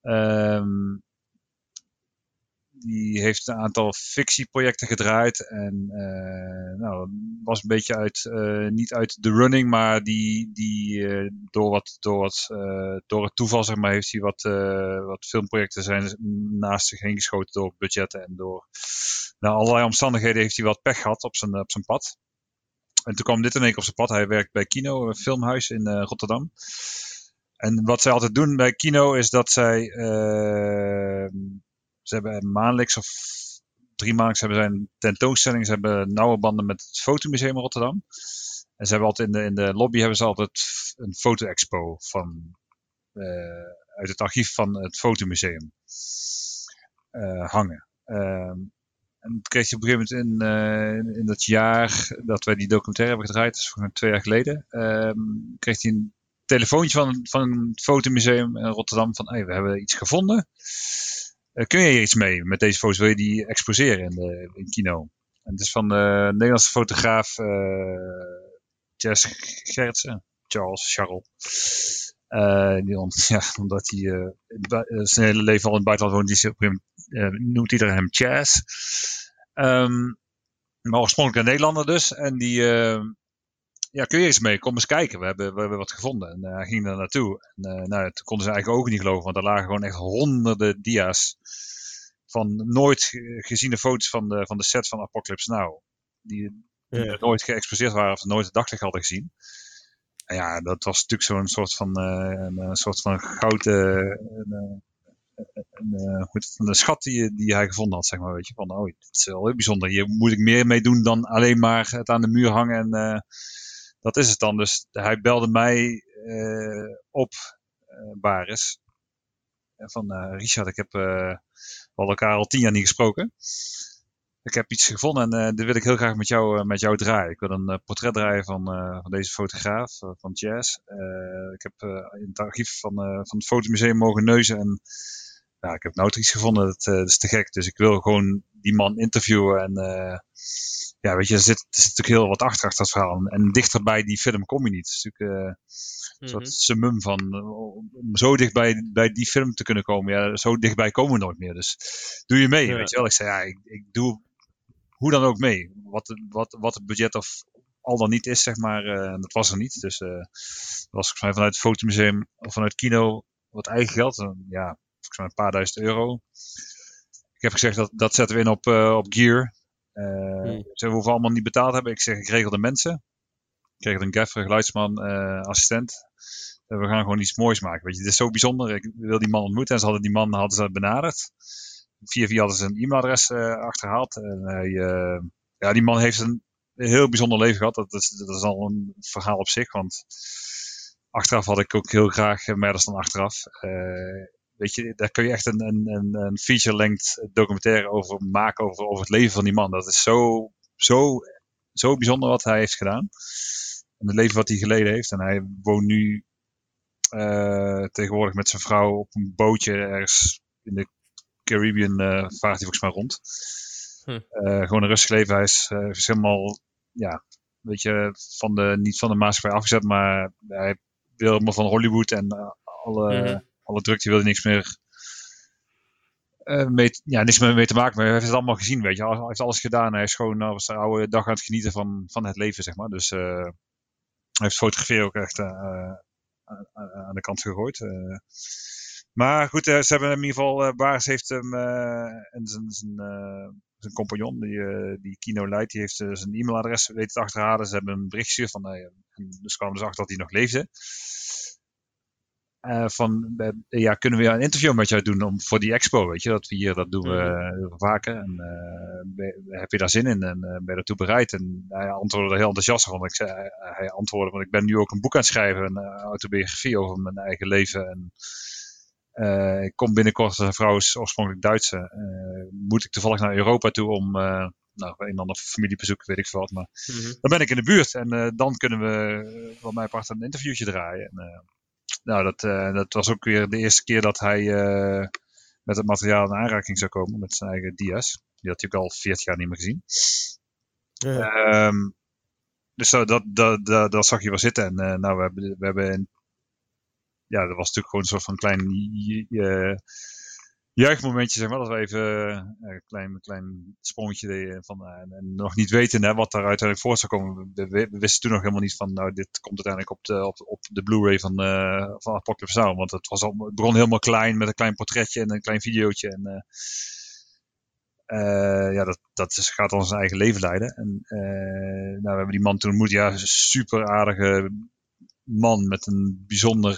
Ehm die heeft een aantal fictieprojecten gedraaid. En uh, nou, was een beetje uit, uh, niet uit de running, maar die, die uh, door, wat, door, wat, door het toeval zeg maar, heeft hij wat, wat filmprojecten zijn naast zich heen geschoten door budgetten en door nou, allerlei omstandigheden heeft hij wat pech gehad op zijn, op zijn pad. En toen kwam dit in één keer op zijn pad. Hij werkt bij Kino, een filmhuis in Rotterdam. En wat zij altijd doen bij Kino is dat zij ze hebben maandelijks of drie maandelijks hebben zij een tentoonstelling. Ze hebben nauwe banden met het Fotomuseum Rotterdam. En ze hebben altijd in de, in de lobby hebben ze altijd een foto-expo van, uh, uit het archief van het Fotomuseum uh, hangen. Uh, en kreeg hij op een gegeven moment in, uh, in dat jaar dat wij die documentaire hebben gedraaid, dus voor twee jaar geleden, um, kreeg hij een telefoontje van, van het Fotomuseum in Rotterdam van hey, we hebben iets gevonden. Uh, kun je hier iets mee met deze foto's? Wil je die exposeren in, de, in kino? En het is van de Nederlandse fotograaf uh, Jess Gertsen. Charles, Charles. die, [LAUGHS] ja, omdat hij zijn hele leven al in het buitenland woont, die, noemt iedereen hem Chaz. Um, maar oorspronkelijk een Nederlander dus. En die, uh, ja, kun je eens mee, kom eens kijken. We hebben, we hebben wat gevonden. En uh, hij ging daar naartoe. En uh, nou, toen konden ze eigenlijk ook niet geloven, want er lagen gewoon echt honderden dia's van nooit geziene foto's van de, van de set van Apocalypse Now. Die, die ja. nooit geëxposeerd waren of nooit het daglicht hadden gezien. En ja, dat was natuurlijk zo'n soort van, een, een, soort van goud, een, een, een, schat die, die hij gevonden had, zeg maar. Weet je, van, oh, het is wel heel bijzonder. Hier moet ik meer mee doen dan alleen maar het aan de muur hangen en uh, dat is het dan. Dus hij belde mij uh, op, uh, Baris. Van Richard, ik heb we elkaar al tien jaar niet gesproken. Ik heb iets gevonden en dit wil ik heel graag met jou, met jou draaien. Ik wil een portret draaien van, van deze fotograaf, van Jazz. ik heb in het archief van, van het Fotomuseum mogen neuzen en ja, ik heb nou iets gevonden, dat, uh, dat, is te gek. Dus ik wil gewoon die man interviewen. En uh, ja, weet je, er zit, er zit natuurlijk heel wat achter, achter dat verhaal. En dichter bij die film kom je niet. Het is natuurlijk uh, een soort mhm. summum van om zo dichtbij bij die film te kunnen komen. Ja, zo dichtbij komen we nooit meer. Dus doe je mee, weet je wel. Ik zei, ja, ik, ik doe hoe dan ook mee. Wat, wat, wat het budget of al dan niet is, zeg maar. Uh, dat was er niet. Dus uh, dat was vanuit het fotomuseum of vanuit kino wat eigen geld. Uh, ja, volgens mij een paar duizend euro. Ik heb gezegd dat dat zetten we in op, uh, op Gear. Uh. Ze hoeven allemaal niet betaald hebben. Ik zeg, ik regel de mensen. Ik regel een gaffer, geluidsman, uh, assistent. we gaan gewoon iets moois maken. Weet je, het is zo bijzonder. Ik wil die man ontmoeten. En ze hadden die man hadden ze benaderd. Via via hadden ze een e-mailadres achterhaald. En hij, ja, die man heeft een heel bijzonder leven gehad. Dat is, dat is al een verhaal op zich. Want achteraf had ik ook heel graag meer dan achteraf. Uh, weet je, daar kun je echt een, een, een feature-length documentaire over maken, over, over het leven van die man. Dat is zo, zo, zo bijzonder wat hij heeft gedaan. En het leven wat hij geleden heeft. En hij woont nu uh, tegenwoordig met zijn vrouw op een bootje ergens in de Caribbean, uh, vaart hij volgens mij rond. Hm. Uh, gewoon een rustig leven. Hij is, is helemaal, ja, weet je, van de, niet van de maatschappij afgezet, maar hij wil helemaal van Hollywood en alle... Mhm alle drukte wilde niks meer uh, mee, ja, niks meer mee te maken. Maar hij heeft het allemaal gezien, weet je. Hij heeft alles gedaan. Hij is gewoon uh, was de oude dag aan het genieten van, van het leven, zeg maar. Dus uh, hij heeft fotografie ook echt aan de kant gegooid. maar goed, ze hebben in ieder geval, Baars heeft hem en zijn, zijn, zijn compagnon, die, die Kino Light, die heeft zijn e-mailadres weten te achterhalen. Ze hebben een bericht gestuurd van, dus kwamen ze achter dat hij nog leefde. Uh, van, uh, ja, kunnen we een interview met jou doen om, voor die expo, weet je, dat we hier, dat doen we uh, vaker. En heb je daar zin in en ben je daartoe bereid? En hij antwoordde er heel enthousiast van. Ik zei, hij antwoordde, want ik ben nu ook een boek aan het schrijven, een autobiografie over mijn eigen leven. En ik kom binnenkort, zijn vrouw is oorspronkelijk Duitse, moet ik toevallig naar Europa toe om nou, een ander familiebezoek, weet ik veel wat. Maar mm -hmm. dan ben ik in de buurt en dan kunnen we, wat mij part, een interviewtje draaien. En, nou, dat, uh, dat was ook weer de eerste keer dat hij uh, met het materiaal in aanraking zou komen, met zijn eigen dia's. Die had hij ook al 40 jaar niet meer gezien. Ja. Um, dus dat, dat, dat, dat, zag je wel zitten. En uh, nou, we hebben, we hebben ja, dat was natuurlijk gewoon een soort van klein juichmomentje, zeg maar. Dat we even uh, een klein, klein sprongetje deden van, uh, en, nog niet weten hè, wat daar uiteindelijk voor zou komen. We, wisten toen nog helemaal niet van, nou, dit komt uiteindelijk op de, op, de Blu-ray van, uh, van Apocalypse Now. Want het, was al, het begon helemaal klein met een klein portretje en een klein videootje. En ja, dat, dat gaat dan zijn eigen leven leiden. En nou, we hebben die man toen ontmoet, ja, super aardige man met een bijzonder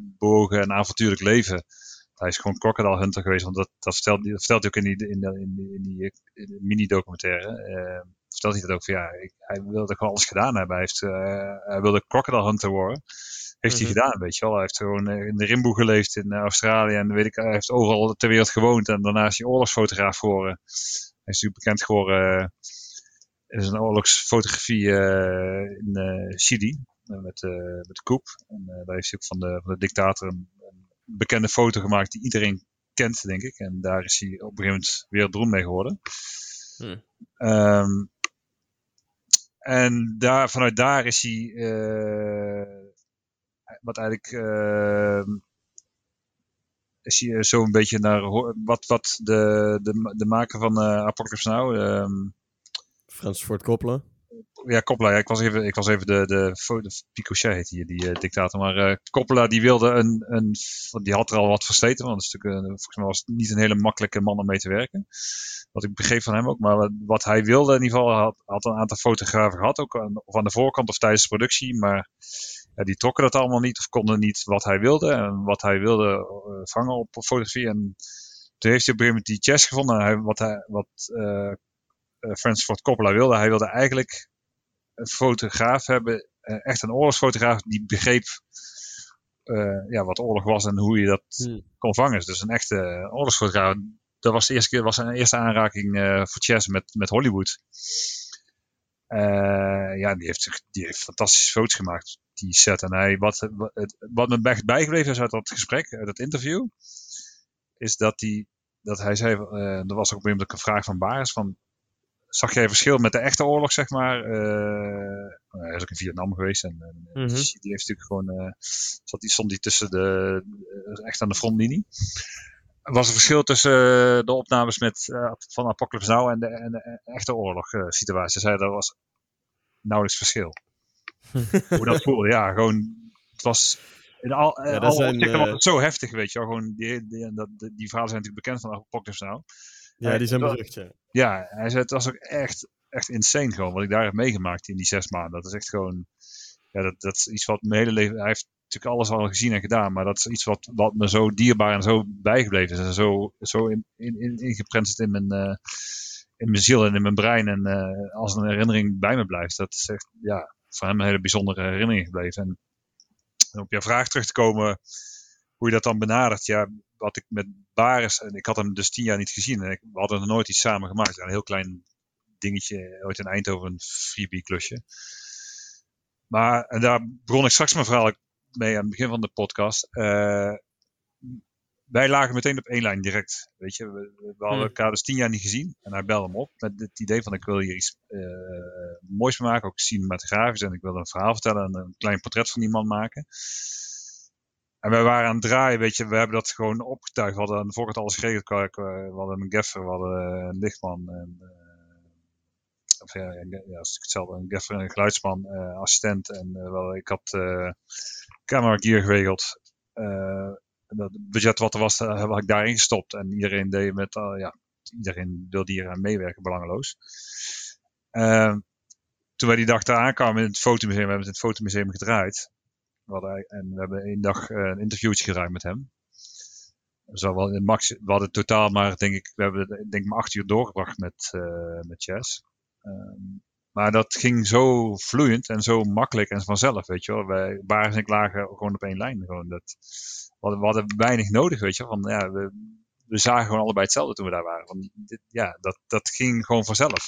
bewogen en avontuurlijk leven hij is gewoon crocodile hunter geweest. Want dat, dat, vertelt, dat vertelt hij ook in die, in, in, in die, die mini-documentaire. Uh, vertelt hij dat ook van ja, ik, hij wilde gewoon alles gedaan hebben. Hij, heeft, uh, hij wilde crocodile hunter worden. Heeft mm -hmm. hij mhm. gedaan, weet je wel. Hij heeft gewoon in de Rimboe geleefd in Australië. En weet ik, hij heeft overal ter wereld gewoond. En daarna is hij oorlogsfotograaf geworden. Hij is natuurlijk bekend geworden. Uh, is een oorlogsfotografie in Chili. met, met de koep. En daar heeft hij ook van de, van de dictator een, bekende foto gemaakt die iedereen kent, denk ik. En daar is hij op een gegeven moment wereldberoemd mee geworden. Hmm. Um, en daar, vanuit daar is hij uh, wat eigenlijk uh, is je zo een beetje naar wat, wat de, de, de maker van uh, Apocalypse Now. Um, Francis Ford Coppola. Ja, Coppola. Ja, ik was even, ik was even de, de, de Picochet heet hier, die uh, dictator. Maar uh, Coppola die wilde een, een, die had er al wat versleten. Want het is volgens mij was het niet een hele makkelijke man om mee te werken. Wat ik begreep van hem ook. Maar wat hij wilde in ieder geval, had, had een aantal fotografen gehad. Ook aan, of aan de voorkant of tijdens de productie. Maar die trokken dat allemaal niet of konden niet wat hij wilde. En wat hij wilde vangen op fotografie. En toen heeft hij op een gegeven moment die chess gevonden. Hij, wat hij, wat Francis Ford Coppola wilde. Hij wilde eigenlijk een fotograaf hebben. Uh, echt een oorlogsfotograaf die begreep ja, wat oorlog was en hoe je dat hmm. kon vangen. Dus een echte oorlogsfotograaf. Dat was de eerste keer, was zijn eerste aanraking voor chess met, met Hollywood. ja, die heeft, die heeft fantastische foto's gemaakt die set. En hij, wat, wat, wat me echt bijgebleven is uit dat gesprek, uit dat interview, is dat hij, dat hij zei, uh, er was ook op een een vraag van Baris van, zag jij verschil met de echte oorlog, zeg maar? Uh, hij is ook in Vietnam geweest en, en mm -hmm. die heeft natuurlijk gewoon, uh, zat die, stond die tussen de, echt aan de frontlinie. Was er verschil tussen de opnames met, van Apocalypse Now en de, en de echte oorlog situatie? Hij zei, dat was nauwelijks verschil. [LAUGHS] hoe dat voelde. Ja, gewoon, het was in al, ja, al zijn, was het zo heftig, weet je wel. Gewoon, die, die, dat, die verhalen zijn natuurlijk bekend van Apocalypse nou. Ja, die zijn berucht, ja. Ja, hij zei, het was ook echt, echt insane gewoon, wat ik daar heb meegemaakt in die zes maanden. Dat is echt gewoon, ja, dat, dat is iets wat mijn hele leven, hij heeft natuurlijk alles al gezien en gedaan, maar dat is iets wat, wat me zo dierbaar en zo bijgebleven is. En zo, zo in, in, in, ingeprent zit in mijn, uh, in mijn ziel en in mijn brein en uh, als een herinnering bij me blijft. Dat is echt, ja, voor hem een hele bijzondere herinnering gebleven. En, op jouw vraag terug te komen, hoe je dat dan benadert. Ja, wat ik met Baris, en ik had hem dus tien jaar niet gezien. En ik, we hadden nog nooit iets samen gemaakt. Een heel klein dingetje, ooit in Eindhoven, een freebie klusje. Maar, en daar begon ik straks mijn verhaal mee aan het begin van de podcast. Uh, wij lagen meteen op één lijn direct. Weet je, we, we hadden hmm. elkaar dus tien jaar niet gezien. En hij belde hem op met het idee van ik wil hier iets uh, moois maken, ook cinematografisch. En ik wil een verhaal vertellen en een klein portret van die man maken. En wij waren aan het draaien, weet je, we hebben dat gewoon opgetuigd. We hadden aan de alles geregeld. We hadden een gaffer, we hadden een lichtman. En, uh, of ja, ja, hetzelfde, een gaffer, een geluidsman, uh, assistent. En wel, ik had camera gear geregeld dat budget wat er was, uh, heb ik daarin gestopt. En iedereen deed met, uh, ja, iedereen wilde hier aan meewerken, belangeloos. Uh, toen wij die dag daar aankwamen in het fotomuseum, we hebben het in het fotomuseum gedraaid. We en we hebben één dag uh, een interviewtje gedraaid met hem. In max, we hadden totaal maar, denk ik, we hebben denk ik maar acht uur doorgebracht met, uh, met Chess. Um, maar dat ging zo vloeiend en zo makkelijk en vanzelf, weet je wel. Wij, Baris en ik lagen gewoon op één lijn. Gewoon dat, we, hadden, weinig nodig, weet je Van, ja, we, we zagen gewoon allebei hetzelfde toen we daar waren. Dit, ja, dat, dat ging gewoon vanzelf.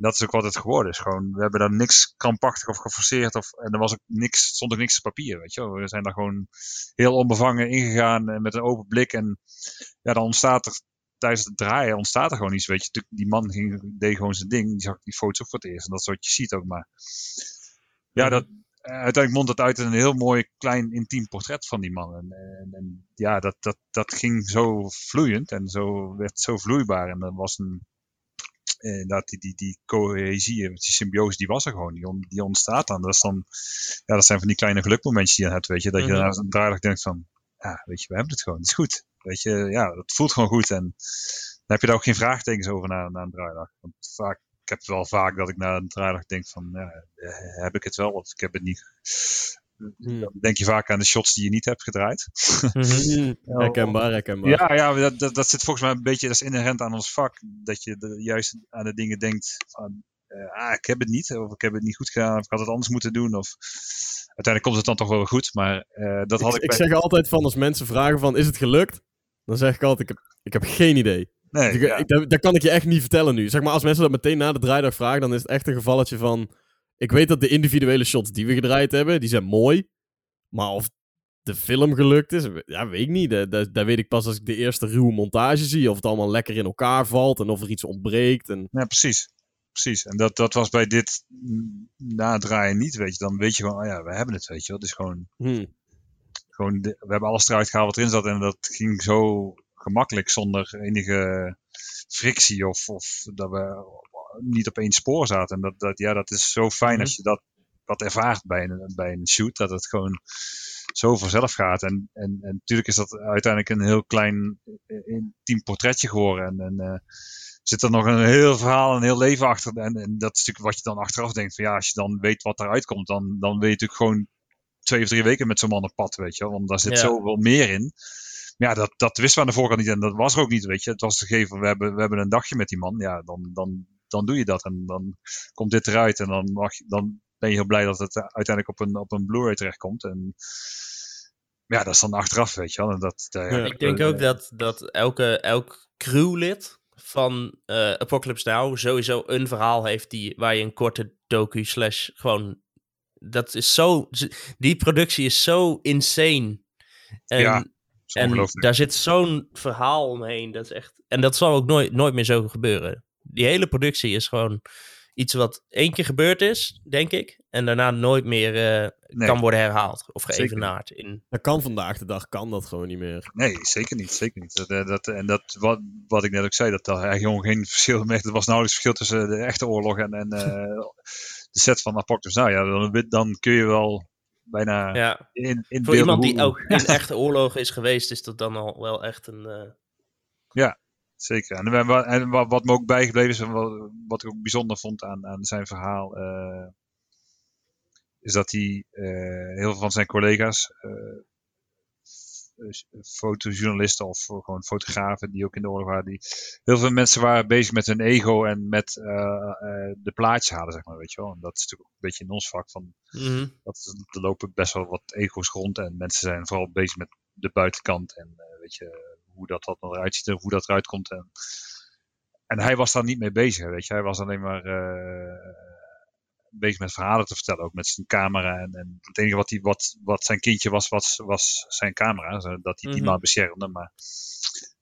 Dat is ook wat het geworden is. Gewoon, we hebben daar niks krampachtig of geforceerd. Of, en er was ook niks, stond ook niks op papier, weet je. We zijn daar gewoon heel onbevangen ingegaan met een open blik. En ja, dan ontstaat er tijdens het draaien ontstaat er gewoon iets, weet je. Die man ging, deed gewoon zijn ding. Die zag die foto's ook voor het eerst. En dat is wat je ziet ook maar. Ja, dat, uiteindelijk mondt het uit in een heel mooi klein intiem portret van die man. En, en, en, ja, dat, dat, dat ging zo vloeiend en zo, werd zo vloeibaar. En dat was een, eh, dat die, die, die cohesie, die symbiose, die was er gewoon. Die, die ontstaat dan. Dat, is dan. ja, dat zijn van die kleine gelukmomentjes die je hebt, weet je. Dat je mm -hmm. daarna denkt van, ja, weet je, we hebben het gewoon. Het is goed. Weet je, ja, het voelt gewoon goed. En dan heb je daar ook geen vraagtekens over na, na een draaidag. Want vaak ik heb wel vaak dat ik na een draaidag denk van, ja, eh, heb ik het wel of ik heb het niet. Hmm. Dan denk je vaak aan de shots die je niet hebt gedraaid. [LAUGHS] Mhm. herkenbaar, herkenbaar. Ja, ja dat, dat, dat, zit volgens mij een beetje, dat is inherent aan ons vak. Dat je de, juist aan de dingen denkt van, uh, ah, ik heb het niet. Of ik heb het niet goed gedaan. Of ik had het anders moeten doen. Of uiteindelijk komt het dan toch wel goed. Maar uh, dat had ik... Ik, ik zeg altijd van, als mensen vragen van, is het gelukt? Dan zeg ik altijd, ik heb, ik heb geen idee. Nee, dus ik, dat, dat, kan ik je echt niet vertellen nu. Zeg maar, als mensen dat meteen na de draaidag vragen, dan is het echt een gevalletje van... Ik weet dat de individuele shots die we gedraaid hebben, die zijn mooi. Maar of de film gelukt is, ja, weet ik niet. Dat, dat, weet ik pas als ik de eerste ruwe montage zie. Of het allemaal lekker in elkaar valt en of er iets ontbreekt. En... Ja, precies. Precies. En dat, dat was bij dit nadraaien niet, weet je. Dan weet je gewoon, oh ja, we hebben het, weet je wel. Het is gewoon... Hmm. gewoon, we hebben alles eruit gehaald wat erin zat en dat ging zo gemakkelijk zonder enige frictie of, of dat we niet op één spoor zaten. En dat, dat, ja, dat is zo fijn Mhm. als je dat, dat ervaart bij een, bij een shoot, dat het gewoon zo vanzelf gaat. En, en, en natuurlijk is dat uiteindelijk een heel klein intiem portretje geworden. En, en eh, zit er nog een heel verhaal, een heel leven achter. En, en dat is natuurlijk wat je dan achteraf denkt. Van ja, als je dan weet wat eruit komt, dan, dan wil je natuurlijk gewoon twee of drie weken met zo'n man op pad, weet je wel. Want daar zit Ja. zoveel meer in. Maar ja, dat, dat wisten we aan de voorkant niet en dat was er ook niet, weet je. Het was gegeven, we hebben, we hebben een dagje met die man. Ja, dan, dan, dan doe je dat en dan komt dit eruit. En dan, mag dan ben je heel blij dat het uiteindelijk op een, op een Blu-ray terechtkomt. En ja, dat is dan achteraf, weet je wel. En dat, eh, Ja. Ik denk ook dat, dat elke, elk crewlid van eh, Apocalypse Now sowieso een verhaal heeft die, waar je een korte docu slash gewoon... Dat is zo... Die productie is zo insane. En, Ja, en daar zit zo'n verhaal omheen. Dat is echt... En dat zal ook nooit, nooit meer zo gebeuren. Die hele productie is gewoon iets wat één keer gebeurd is, denk ik. En daarna nooit meer eh, Nee. kan worden herhaald of geëvenaard. In, Dat kan vandaag de dag, kan dat gewoon niet meer. Nee, zeker niet. Zeker niet. Dat, eh, dat, en dat, wat, wat ik net ook zei, dat er eigenlijk gewoon geen verschil meer. Er was nauwelijks verschil tussen de echte oorlog en, en eh, [LAUGHS] de set van Apocalypse Now. Ja, dan, dan kun je wel bijna ja. in, in Voor iemand die ook in echte oorlog is geweest, is dat dan al wel echt een. eh, Zeker. En, en wat, me ook bijgebleven is, en wat, wat ik ook bijzonder vond aan, aan zijn verhaal, eh, is dat hij eh, heel veel van zijn collega's, eh, fotojournalisten of gewoon fotografen die ook in de oorlog waren, die, heel veel mensen waren bezig met hun ego en met de plaatjes halen, zeg maar, weet je wel. En dat is natuurlijk ook een beetje in ons vak van, mhm. dat, er lopen best wel wat ego's rond en mensen zijn vooral bezig met de buitenkant en weet je, hoe dat, dat eruit ziet en hoe dat eruit komt. En, en hij was daar niet mee bezig, weet je. Hij was alleen maar eh, bezig met verhalen te vertellen, ook met zijn camera. En, en het enige wat, hij, wat, wat zijn kindje was, was, was zijn camera, dat hij die Mhm. maar beschermde. Maar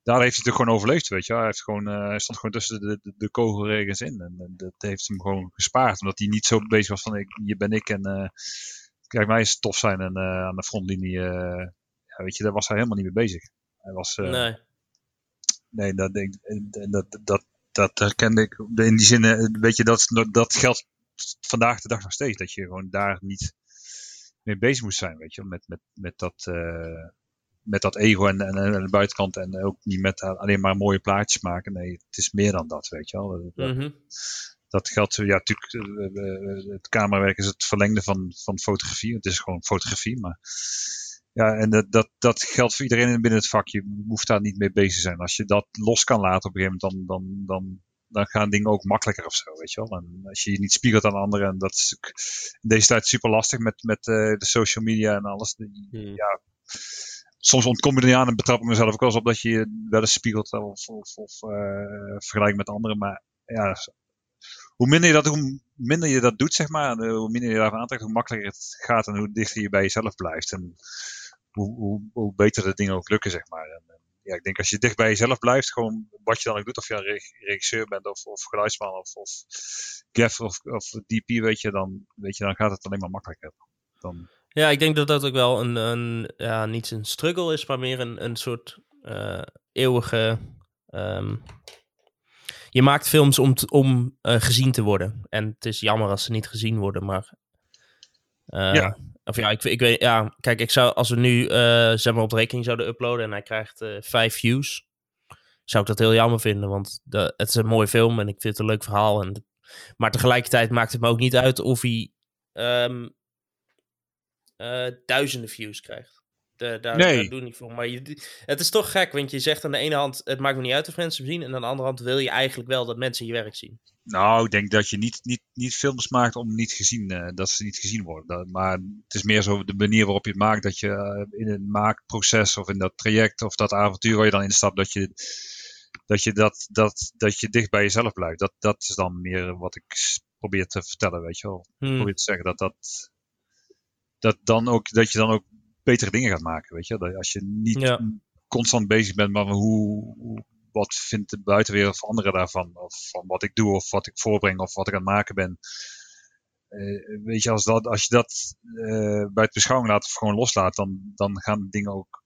daar heeft hij toch gewoon overleefd, weet je. Hij, heeft gewoon, eh, hij stond gewoon tussen de, de, de kogelregens in. En, en dat heeft hem gewoon gespaard, omdat hij niet zo bezig was van, ik, hier ben ik en eh, kijk mij eens tof zijn en aan de frontlinie. ja, weet je, daar was hij helemaal niet mee bezig. Hij was, eh, nee. Nee, dat, denk, en dat, dat, dat herkende ik. In die zin, eh, weet je, dat, dat geldt vandaag de dag nog steeds. Dat je gewoon daar niet mee bezig moest zijn, weet je. Met, met, met, dat, eh, met dat ego en, en, en de buitenkant. En ook niet met alleen maar mooie plaatjes maken. Nee, het is meer dan dat, weet je wel. Dat, Mhm. dat geldt, ja, natuurlijk, eh, eh, het camerawerk is het verlengde van, van fotografie. Het is gewoon fotografie, maar ja, en dat, dat, dat geldt voor iedereen binnen het vak. Je hoeft daar niet mee bezig te zijn. Als je dat los kan laten op een gegeven moment, dan, dan, dan, dan gaan dingen ook makkelijker of zo, weet je wel. En als je je niet spiegelt aan anderen, en dat is in deze tijd super lastig met, met eh, de social media en alles. Mhm. Ja, soms ontkom je er niet aan en betrap ik mezelf ook wel eens op dat je je wel eens spiegelt of, of, of eh, vergelijkt met anderen. Maar ja, hoe minder je dat, hoe minder je dat doet, zeg maar, eh, hoe minder je daarvan aantrekt, hoe makkelijker het gaat en hoe dichter je bij jezelf blijft. En hoe, hoe, hoe beter de dingen ook lukken, zeg maar. En, en, ja, ik denk als je dicht bij jezelf blijft, gewoon wat je dan ook doet, of je een reg- regisseur bent of, of geluidsman of, of gaffer of, of DP, weet je, dan, weet je, dan gaat het alleen maar makkelijker. Dan, Ja, ik denk dat dat ook wel een, een ja, niet een struggle is, maar meer een, een soort eh, eeuwige. ehm, je maakt films om, om eh, gezien te worden. En het is jammer als ze niet gezien worden, maar. eh, Ja. Of ja, ik, ik weet, ja, kijk, ik zou, als we nu eh zeg maar op de rekening zouden uploaden en hij krijgt vijf views, zou ik dat heel jammer vinden, want de, het is een mooie film en ik vind het een leuk verhaal. En, maar tegelijkertijd maakt het me ook niet uit of hij ehm, eh, duizenden views krijgt. De, daar, Nee. daar niet voor. Maar je, het is toch gek, want je zegt aan de ene hand, het maakt me niet uit of mensen zien. En aan de andere hand wil je eigenlijk wel dat mensen je werk zien. nou, ik denk dat je niet, niet, niet films maakt om niet gezien, eh, dat ze niet gezien worden. Dat- maar het is meer zo de manier waarop je het maakt, dat je eh, in het maakproces of in dat traject of dat avontuur waar je dan instapt, dat je dat je, dat, dat, dat je dicht bij jezelf blijft. Dat, dat is dan meer wat ik probeer te vertellen, weet je wel. Hmm. probeer te zeggen dat dat, dat, dan ook, dat je dan ook betere dingen gaat maken, weet je. Dat als je niet Ja. constant bezig bent met hoe, hoe- wat vindt de buitenwereld of anderen daarvan, of van wat ik doe, of wat ik voorbreng, of wat ik aan het maken ben. eh, weet je, als, dat, als je dat eh, bij het beschouwing laat of gewoon loslaat, dan, dan gaan dingen ook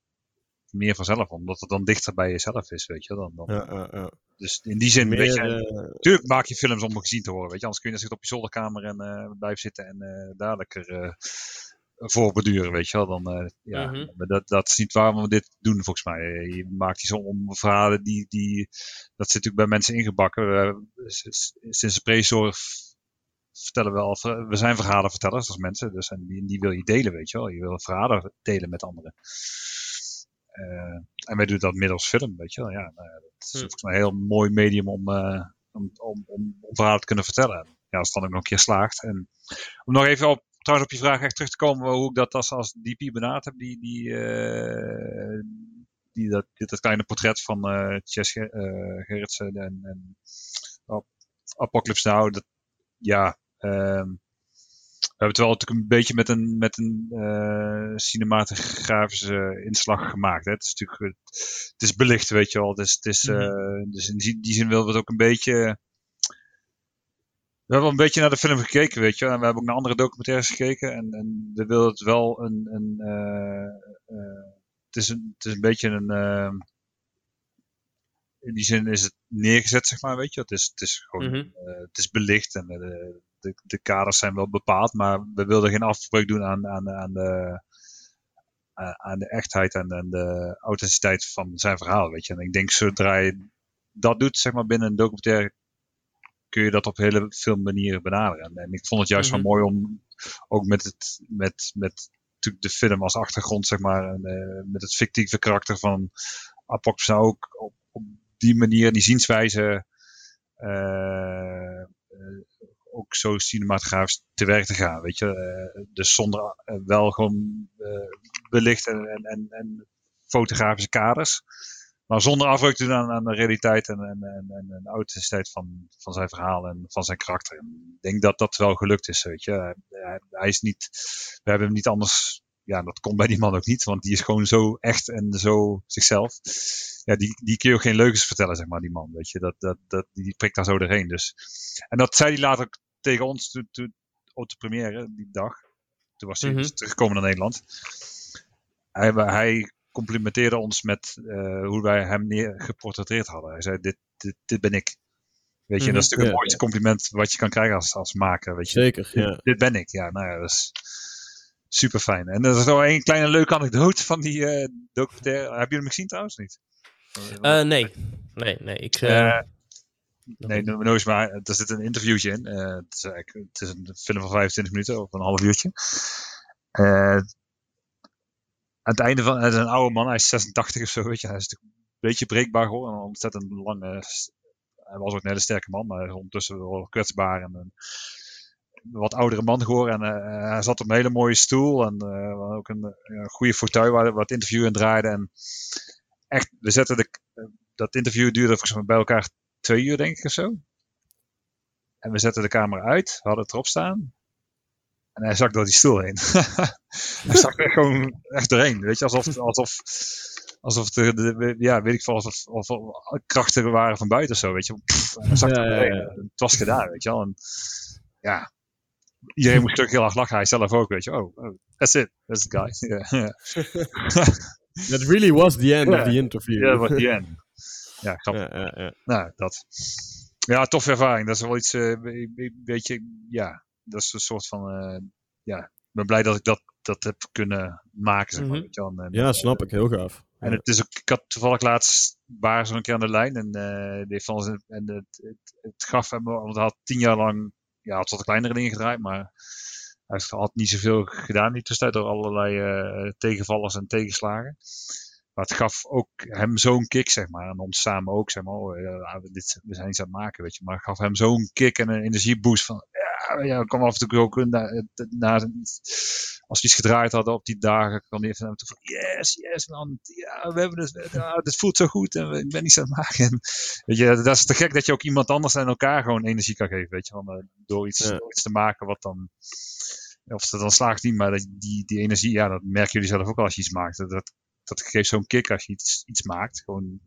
meer vanzelf, omdat het dan dichter bij jezelf is, weet je. Dan, dan, Ja, ja, ja. Dus in die zin, Meer, weet je, eh, natuurlijk maak je films om gezien te worden, weet je. Anders kun je goed op je zolderkamer en eh blijven zitten en eh daar lekker eh voor beduren, weet je wel. Dan, eh, ja, Mhm. maar dat, dat is niet waarom we dit doen, volgens mij. Je maakt die zo om verhalen die, die, dat zit natuurlijk bij mensen ingebakken. Sinds de prezorg vertellen we al, we zijn verhalenvertellers als mensen, dus en die, die wil je delen, weet je wel. Je wil verhalen delen met anderen. Eh, en wij doen dat middels film, weet je wel. Ja, nou ja, dat is Hm. volgens mij een heel mooi medium om, eh, om, om, om, om verhalen te kunnen vertellen. Ja, als het dan ook nog een keer slaagt. En om nog even op, trouwens op je vraag echt terug te komen, hoe ik dat als, als DP benaderd heb, die, die, eh, die dat, dit, dat kleine portret van eh Chess Gerritsen en, en Ap- Apocalypse Now, dat, ja, ehm, we hebben het wel natuurlijk een beetje met een, met een cinematografische inslag gemaakt. Hè. Het is natuurlijk het is belicht, weet je wel. Het is, het is, Mhm. dus in die, zin willen we het ook een beetje. We hebben een beetje naar de film gekeken, weet je. En we hebben ook naar andere documentaires gekeken. En, en we willen het wel een. een eh, eh, het, is een het is een beetje een. eh, in die zin is het neergezet, zeg maar, weet je. Het is, het is gewoon. Mhm. het is belicht en de, de, de kaders zijn wel bepaald. Maar we wilden geen afbreuk doen aan, aan, aan de aan- de echtheid en, en de authenticiteit van zijn verhaal, weet je. En ik denk zodra je dat doet, zeg maar, binnen een documentaire, kun je dat op hele veel manieren benaderen. En, ik vond het juist Mhm. wel mooi om ook met het, met, met natuurlijk de film als achtergrond, zeg maar, en, eh, met het fictieve karakter van Apocalypse Now ook op, op die manier, die zienswijze, eh, ook zo cinematografisch te werk te gaan, weet je. Dus zonder wel gewoon belicht en, en, en, en fotografische kaders. Maar zonder afbreuk te doen aan, aan de realiteit en, en, en, en de authenticiteit van, van zijn verhaal en van zijn karakter. En ik denk dat dat wel gelukt is, weet je. Hij, hij- is niet, we hebben hem niet anders, ja, dat komt bij die man ook niet, want die is gewoon zo echt en zo zichzelf. Ja, die, die kun je ook geen leugens vertellen, zeg maar, die man, weet je. Dat, dat, dat, die prikt daar zo doorheen, dus. En dat zei hij later ook tegen ons toen, toen, op de première, die dag. Toen was hij dus teruggekomen naar Nederland. Hij, hij complimenteerde ons met eh, hoe wij hem neer geportretteerd hadden. Hij zei, dit, dit, dit ben ik. Weet je, en dat is natuurlijk Ja. het mooiste compliment wat je kan krijgen als, als maker. Weet je. Zeker, ja. Dit ben ik. Ja, nou ja, dat is super fijn. En er is nog één kleine leuke anekdote van die eh documentaire. Heb je hem gezien trouwens niet? Eh, nee. Nee, nee. Ik, nee, no- nooit maar. Er zit een interviewtje in. Eh, het, is eigenlijk- het is een film van 25 minuten of een half uurtje. Eh, aan het einde van, het is een oude man, hij is 86 of zo, weet je. Hij is een beetje breekbaar geworden. En een ontzettend lange, hij was ook een hele sterke man, maar ondertussen wel kwetsbaar en een wat oudere man geworden. En eh, hij zat op een hele mooie stoel en eh, ook een, een goede fauteuil waar, het interview in draaide. En echt, we zetten de, dat interview duurde volgens mij bij elkaar twee uur, denk ik, of zo. En we zetten de camera uit, we hadden het erop staan. En hij zak door die stoel heen. [LAUGHS] hij zak er gewoon echt doorheen. Weet je, alsof, alsof, alsof de, de- ja, weet ik veel, alsof, of, of krachten waren van buiten of zo, weet je. Pff, hij zak Ja, er ja, doorheen. ja. Het was gedaan, weet je wel. En, ja, iedereen moest ook heel hard lachen. Hij zelf ook, weet je. Oh, oh that's it. That's the guy. [LAUGHS] Ja, [LAUGHS] That really was the end of the interview. ja, wat die end. Ja, grappig. ja, ja, ja. Nou, dat. Ja, toffe ervaring. Dat is wel iets, eh, weet je, ja, dat is een soort van, eh, ja, ik ben blij dat ik dat, dat heb kunnen maken, zeg maar. Je wel. En, Ja, snap ik. Heel gaaf. En het is ook, ik had toevallig laatst waar zo'n keer aan de lijn en eh, die van en het, het, het gaf hem, want hij had tien jaar lang, ja, had wat kleinere dingen gedraaid, maar hij had niet zoveel gedaan die tussentijd door allerlei eh, tegenvallers en tegenslagen. Maar het gaf ook hem zo'n kick, zeg maar. En ons samen ook, zeg maar. Oh, ja, dit, we zijn iets aan het maken, weet je. Maar het gaf hem zo'n kick en een energieboost van... Ja, ja, kwam af en toe ook na, na, als we iets gedraaid hadden op die dagen, kwam even naar me toe van... Yes, yes, man. Ja, we hebben het. Ja, dit voelt zo goed en ik ben iets aan het maken. En, weet je, dat is te gek dat je ook iemand anders en elkaar gewoon energie kan geven, weet je. Van, eh, door, iets, Ja. door iets te maken wat dan... Of het dan slaagt niet, maar dat, die, die energie, ja, dat merken jullie zelf ook al als je iets maakt. Dat, dat dat geeft zo'n kick als je iets, iets maakt. Gewoon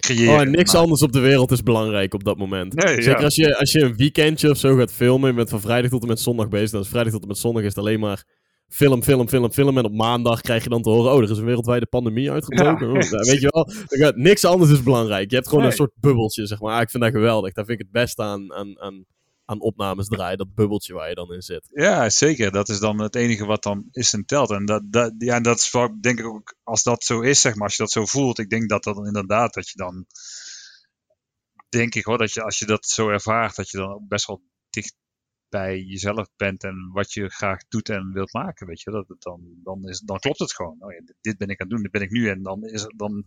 creëren. Oh, niks maar- anders op de wereld is belangrijk op dat moment. Nee, Zeker ja. als, je, als je een weekendje of zo gaat filmen, je bent van vrijdag tot en met zondag bezig, dan is vrijdag tot en met zondag is het alleen maar film, film, film, film. En op maandag krijg je dan te horen, oh, er is een wereldwijde pandemie uitgebroken. Ja. Oh, nou, weet je wel, niks anders is belangrijk. Je hebt gewoon een soort bubbeltje, zeg maar. Ah, ik vind dat geweldig. Daar vind ik het beste aan, aan, aan, aan opnames draaien, dat bubbeltje waar je dan in zit. Ja, zeker. Dat is dan het enige wat dan is en telt. En dat, dat, ja, dat is wel, denk ik ook, als dat zo is, zeg maar, als je dat zo voelt, ik denk dat dan inderdaad, dat je dan, denk ik hoor, dat je als je dat zo ervaart, dat je dan ook best wel dicht bij jezelf bent en wat je graag doet en wilt maken, weet je. Dat het dan, dan, is, dan klopt het gewoon. Oh ja, dit ben ik aan het doen, dit ben ik nu. En dan, is het, dan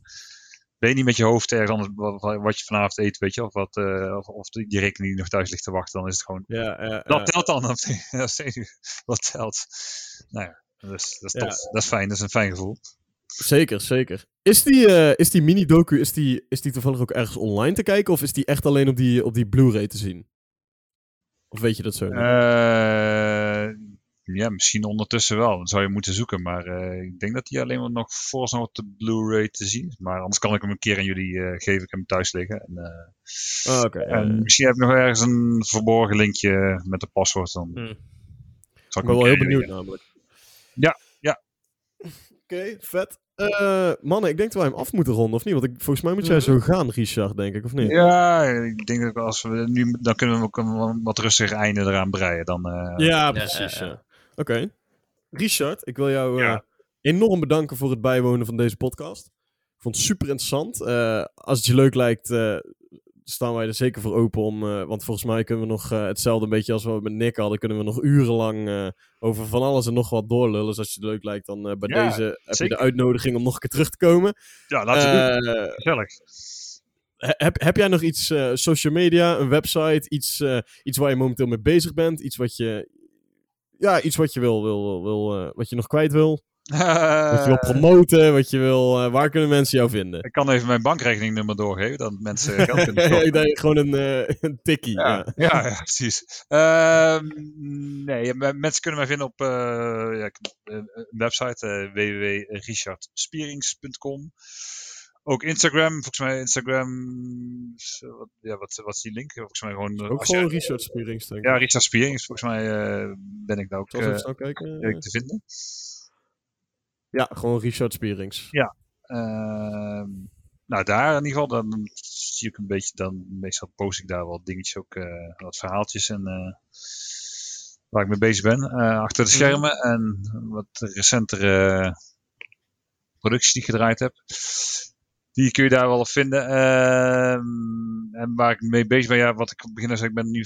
je niet met je hoofd ergens anders wat, wat je vanavond eet, weet je. Of, wat, eh, of, of die rekening die nog thuis ligt te wachten, dan is het gewoon Ja, ja, dat telt dan. [LAUGHS] Dat telt. Nou ja, dus, dat, is tof. dat is fijn. Dat is een fijn gevoel. Zeker, zeker. Is die, eh, is die mini-docu, is die, is die toevallig ook ergens online te kijken? Of is die echt alleen op die, op die Blu-ray te zien? Of weet je dat zo? Ja, misschien ondertussen wel. Dan zou je moeten zoeken. Maar eh, ik denk dat die alleen maar nog voor nog op de Blu-ray te zien is. Maar anders kan ik hem een keer aan jullie eh, geven. Ik hem thuis liggen. En, eh, Ah, en misschien heb ik nog ergens een verborgen linkje met een paswoord. Dan Hm. zal Ik ben wel heel benieuwd namelijk. Ja, ja. Oké, vet. Eh, mannen, ik denk dat wij hem af moeten ronden, of niet? Want ik, volgens mij moet jij Mhm. zo gaan, Richard, denk ik, of niet? Ja, ik denk dat als we nu, dan kunnen we ook een wat rustiger einde eraan breien. Dan, eh, Ja, Ja, precies. ja, Ja, Oké. Richard, ik wil jou eh, enorm bedanken voor het bijwonen van deze podcast. Ik vond het super interessant. Eh, als het je leuk lijkt, eh, staan wij er zeker voor open om. want volgens mij kunnen we nog hetzelfde een beetje als we met Nick hadden. Kunnen we nog urenlang over van alles en nog wat doorlullen. Dus als je het leuk lijkt, dan bij Ja, deze heb je de uitnodiging om nog een keer terug te komen. ja laten we Gezellig. He- Heb, heb jij nog iets, social media, een website, iets, iets waar je momenteel mee bezig bent? Iets wat je, ja, iets wat je wil, wil, wil, eh, wat je nog kwijt wil? [LAUGHS] Wat je wil promoten, wat je wil, eh, waar kunnen mensen jou vinden? ik kan even mijn bankrekeningnummer doorgeven, dat mensen [LAUGHS] geld kunnen gewoon een, eh, een tikkie. Ja. Ja, ja, ja, precies. Ehm, nee, me- mensen kunnen mij vinden op een website uh, www.richardspierings.com. Ook Instagram, volgens mij Instagram, wat, ja, wat, wat is die link? Volgens mij gewoon... Ook gewoon Richard Spierings, denk ik. Ja, Richard Spierings, volgens mij eh, ben ik daar ook snel kijken? te vinden. Ja, gewoon Richard Spierings. Ehm, nou, daar in ieder geval, dan zie ik een beetje, dan meestal post ik daar wat dingetjes ook, eh, wat verhaaltjes en waar ik mee bezig ben, achter de Mhm. schermen en wat recentere producties die ik gedraaid heb. Die kun je daar wel op vinden. Ehm, en waar ik mee bezig ben, ja, wat ik begin zei, ik ben nu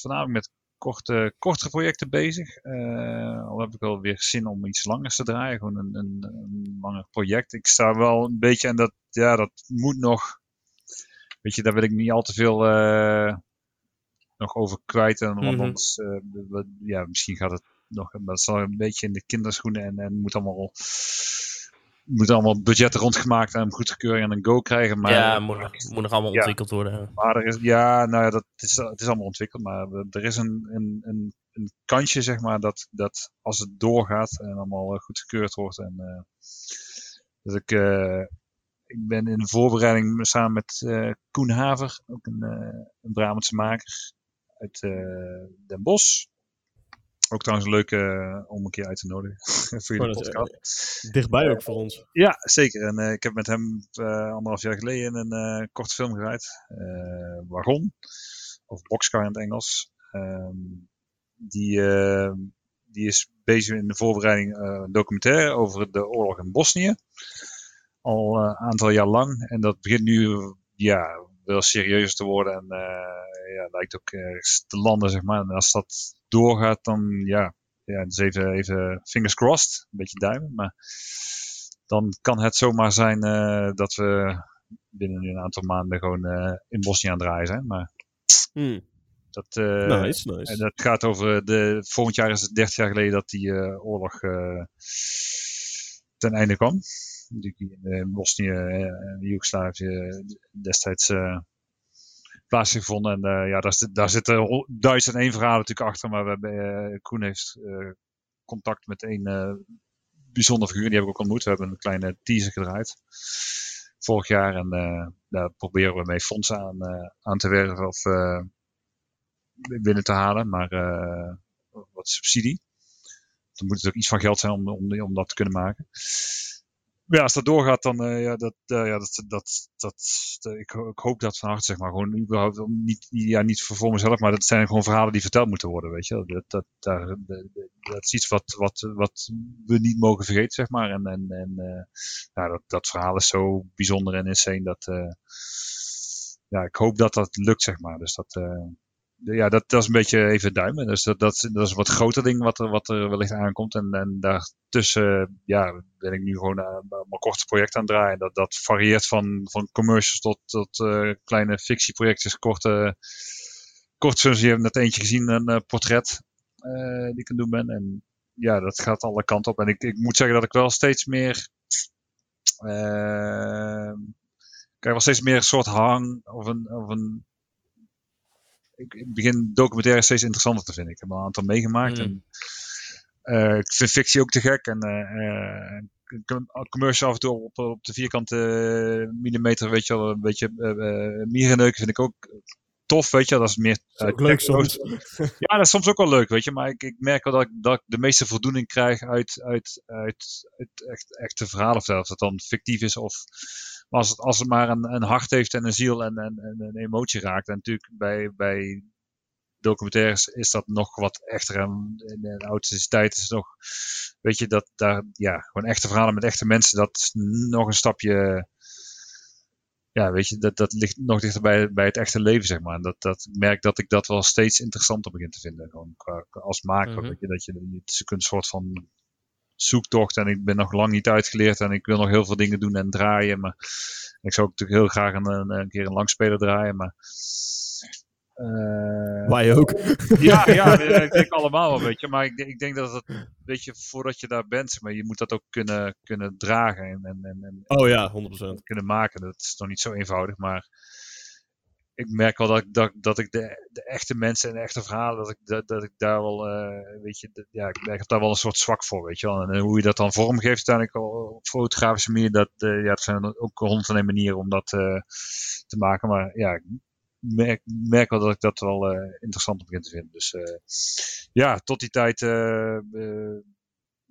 voornamelijk met korte, kortere projecten bezig. Eh, al heb ik wel weer zin om iets langers te draaien. Gewoon een, een, een langer project. Ik sta wel een beetje en dat, ja, dat moet nog. Weet je, daar wil ik niet al te veel eh, nog over kwijt. En, want Mhm. anders, eh, ja, misschien gaat het nog. Maar dat zal een beetje in de kinderschoenen en, en moet allemaal. Moet allemaal budgetten rondgemaakt en goedkeuring en een go krijgen. Maar, ja, moet, nog- moet nog allemaal Ja. ontwikkeld worden. maar er is, ja, nou ja, dat is, het is allemaal ontwikkeld, maar er is een, een, een, een kansje, zeg maar, dat, dat als het doorgaat en allemaal eh, goedgekeurd wordt. En, dat ik, eh, ik ben in de voorbereiding samen met Koen Haver, ook een, een Brabantse maker uit Den Bosch. Ook trouwens leuk eh, om een keer uit te nodigen [LAUGHS] voor jullie Oh, is, podcast. Dichtbij ook voor ons. Ja, zeker. En eh, ik heb met hem eh, anderhalf jaar geleden een eh, korte film gedraaid. eh, Wagon. Of Boxcar in het Engels. Ehm, die, eh, die is bezig in de voorbereiding eh, een documentaire over de oorlog in Bosnië. Al eh, een aantal jaar lang. En dat begint nu ja, wel serieuzer te worden. En eh, ja, lijkt ook ergens te landen, zeg maar. En als dat doorgaat, dan ja, ja dus even, even fingers crossed. Een beetje duimen. Maar dan kan het zomaar zijn eh, dat we binnen een aantal maanden gewoon eh, in Bosnië aan het draaien zijn. Maar Hmm. dat, eh, nice, nice. en dat gaat over de. Volgend jaar is het 30 jaar geleden dat die oorlog eh, ten einde kwam. Die in Bosnië en Joegoslavië destijds plaats heeft gevonden. En eh, ja, daar, zit- daar zitten duizend en één verhalen natuurlijk achter. Maar we hebben, eh, Koen heeft eh, contact met één bijzondere figuur. Die heb ik ook ontmoet. We hebben een kleine teaser gedraaid vorig jaar. En daar proberen we mee fondsen aan, aan te werven of binnen te halen. Maar wat subsidie. Er moet natuurlijk iets van geld zijn om, om, om dat te kunnen maken ja, als dat doorgaat, dan uh, ja, dat, uh, ja, dat, dat, dat, ik, ik, hoop dat van harte, zeg maar. Gewoon überhaupt, niet, ja, niet voor mezelf, maar dat zijn gewoon verhalen die verteld moeten worden, weet je. Dat, dat, dat, dat is iets wat, wat, wat we niet mogen vergeten, zeg maar. En, en, en ja, dat, dat verhaal is zo bijzonder en insane dat, ja, ik hoop dat dat lukt, zeg maar. Dus dat, ja, dat, dat is een beetje even duimen. Dus dat, dat, dat is een wat groter ding wat er, wat er wellicht aankomt. En, en daartussen ja, ben ik nu gewoon uh, mijn korte project aan het draaien. Dat, dat varieert van, van commercials tot, tot uh, kleine fictieprojectjes, korte, korte films. Je hebt net eentje gezien, een uh, portret die ik aan doen ben. En ja, dat gaat alle kanten op. En ik, ik moet zeggen dat ik wel steeds meer... ik krijg wel steeds meer een soort hang of een, of een ik, begin documentaires steeds interessanter te vinden. Ik heb al een aantal meegemaakt. En, uh, ik vind fictie ook te gek. En uh, commercial af en toe op, op de vierkante millimeter, weet je wel, een beetje uh, mierenneuken vind ik ook tof, weet je Dat is meer... Uh, leuk soms. [LAUGHS] Ja, dat is soms ook wel leuk, weet je. Maar ik, ik merk wel dat ik, dat ik de meeste voldoening krijg uit, uit, uit, uit echt, echte verhalen. Of dat dan fictief is of maar als het, als het maar een, een hart heeft en een ziel en, en, en een emotie raakt. En natuurlijk bij, bij documentaires is dat nog wat echter. En in de tijd is het nog, weet je, dat daar, ja, gewoon echte verhalen met echte mensen, dat is nog een stapje, ja, weet je, dat, dat ligt nog dichter bij, bij het echte leven, zeg maar. En dat, dat merk dat ik dat wel steeds interessanter begin te vinden, gewoon als maker, mm weet je, dat je, is een soort van zoektocht en ik ben nog lang niet uitgeleerd en ik wil nog heel veel dingen doen en draaien. Maar ik zou ook natuurlijk heel graag een, een, keer een langspeler draaien. Maar uh, Wij ook. Ja, [LAUGHS] ja, ik denk allemaal wel, weet je. Maar ik, ik denk dat het, weet je, voordat je daar bent, maar je moet dat ook kunnen, kunnen dragen en, en, en, oh ja, 100%. kunnen maken. Dat is nog niet zo eenvoudig, maar ik merk wel dat, dat, dat ik de, de echte mensen en de echte verhalen, dat ik, dat, dat ik daar wel, uh, weet je, ja, ik merk daar wel een soort zwak voor, weet je wel. En, hoe je dat dan vormgeeft uiteindelijk op fotografische manier, dat, uh, ja, er zijn ook honderd manieren om dat te maken. Maar ja, ik merk, wel dat ik dat wel interessant begin te vinden. Dus ja, tot die tijd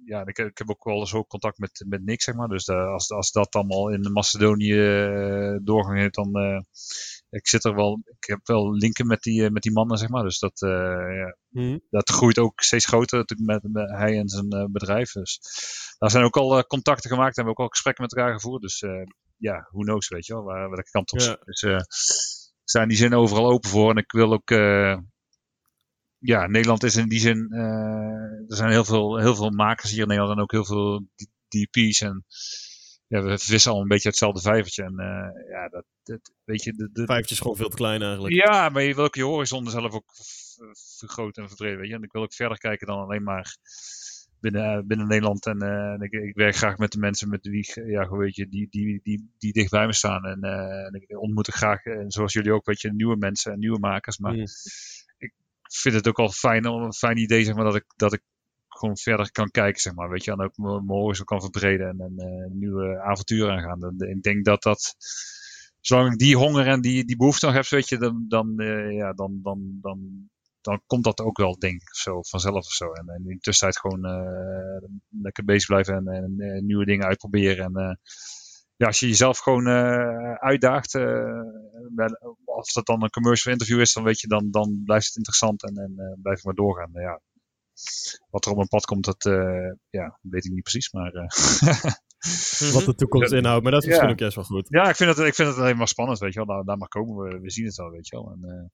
ja, ik, ik, heb ook wel eens ook contact met, met Nick, zeg maar. Dus als, als dat allemaal in Macedonië doorgang heeft, dan, ik zit er wel, ik heb wel linken met die, eh, met die mannen, zeg maar. Dus dat, uh, ja, mm. dat groeit ook steeds groter met, met hij en zijn uh, bedrijf. Dus daar zijn ook al contacten gemaakt en we ook al gesprekken met elkaar gevoerd. Dus ja, who knows, weet je wel, waar, welke kant op ja. Dus we staan in die zin overal open voor. En ik wil ook, ja, Nederland is in die zin, er zijn heel veel, heel veel makers hier in Nederland en ook heel veel DP's en ja, we vissen al een beetje hetzelfde vijvertje. En uh, ja, dat, dat, weet je... De, de... Vijvertje is gewoon veel te klein eigenlijk. Ja, maar je wil ook je horizon zelf ook vergroten en verbreden, weet je. En ik wil ook verder kijken dan alleen maar binnen, uh, binnen Nederland. En, uh, ik, ik, werk graag met de mensen met wie, ja, weet je, die, die, die, die dicht bij me staan. En, en ik ontmoet ik graag, en zoals jullie ook, weet je, nieuwe mensen en nieuwe makers. Maar mm. ik vind het ook al fijn, een fijn idee, zeg maar, dat ik, dat ik gewoon verder kan kijken, zeg maar. Weet je, en ook mijn horizon kan verbreden en een uh, nieuwe avonturen aangaan. ik denk dat dat, zolang ik die honger en die, die behoefte nog heb, weet je, dan, dan, uh, ja, dan, dan, dan, dan komt dat ook wel, denk ik, zo vanzelf of zo. En, in de tussentijd gewoon uh, lekker bezig blijven en, en nieuwe dingen uitproberen. En ja, als je jezelf gewoon uitdaagt, als dat dan een commercial interview is, dan weet je, dan, dan blijft het interessant en, en blijf maar doorgaan. ja, wat er op mijn pad komt, dat uh, ja, weet ik niet precies. Maar, uh, [LAUGHS] wat de toekomst inhoudt. Maar dat is misschien ook juist wel goed. Ja, ik vind het, ik vind het helemaal spannend, weet je wel. Daar, daar mag komen we. We zien het wel, weet je wel. En, uh,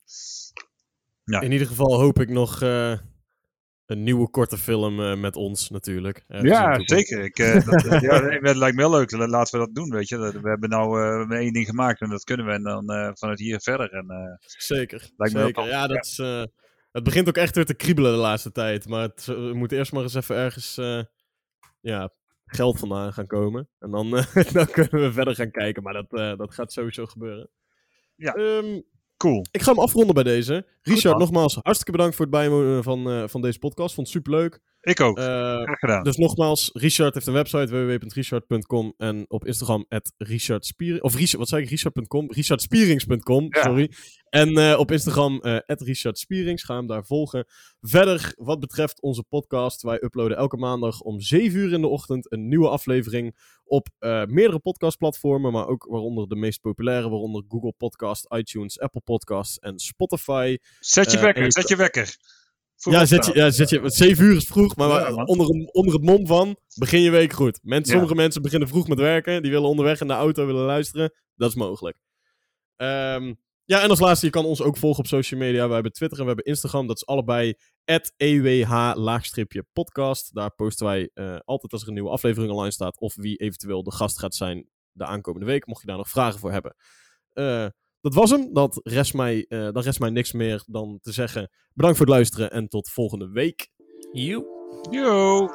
ja. In ieder geval hoop ik nog een nieuwe korte film met ons natuurlijk. ja, zeker. Ik, dat, [LAUGHS] ja, dat lijkt me heel leuk. Laten we dat doen, weet je. We hebben nou één ding gemaakt en dat kunnen we. En dan vanuit hier verder. En, zeker. Lijkt zeker. Ja, dat is het begint ook echt weer te kriebelen de laatste tijd. Maar het, we moeten eerst maar eens even ergens uh, ja, geld vandaan gaan komen. En dan, uh, [LAUGHS] dan kunnen we verder gaan kijken. Maar dat, uh, dat gaat sowieso gebeuren. Ja, um, cool. Ik ga hem afronden bij deze. Richard, nogmaals hartstikke bedankt voor het bijwonen van, van deze podcast. Vond het superleuk. Ik ook. Eh, Graag gedaan. dus nogmaals, Richard heeft een website www.richard.com en op Instagram Spiering, of Richard, wat zei ik, Richard.com, richardspierings.com, Ja. sorry. En eh, op Instagram eh Richard Spierings, ga hem daar volgen. Verder, wat betreft onze podcast, wij uploaden elke maandag om 7 uur in de ochtend een nieuwe aflevering op eh, meerdere podcastplatformen, maar ook waaronder de meest populaire, waaronder Google Podcast, iTunes, Apple Podcasts en Spotify. Zet je eh, wekker, je zet je wekker. Ja, zet je, ja, zet je, 7 uur is vroeg, maar Ja, onder, onder het mom van begin je week goed. Mensen, Ja. Sommige mensen beginnen vroeg met werken, die willen onderweg in de auto willen luisteren. Dat is mogelijk. Ehm, ja, en als laatste, je kan ons ook volgen op social media. We hebben Twitter en we hebben Instagram. Dat is allebei @ewh-podcast. Daar posten wij eh, altijd als er een nieuwe aflevering online staat. Of wie eventueel de gast gaat zijn de aankomende week. Mocht je daar nog vragen voor hebben. Eh, dat was hem. Dat rest mij, eh, dan rest mij niks meer dan te zeggen. Bedankt voor het luisteren en tot volgende week. Joep. Yo.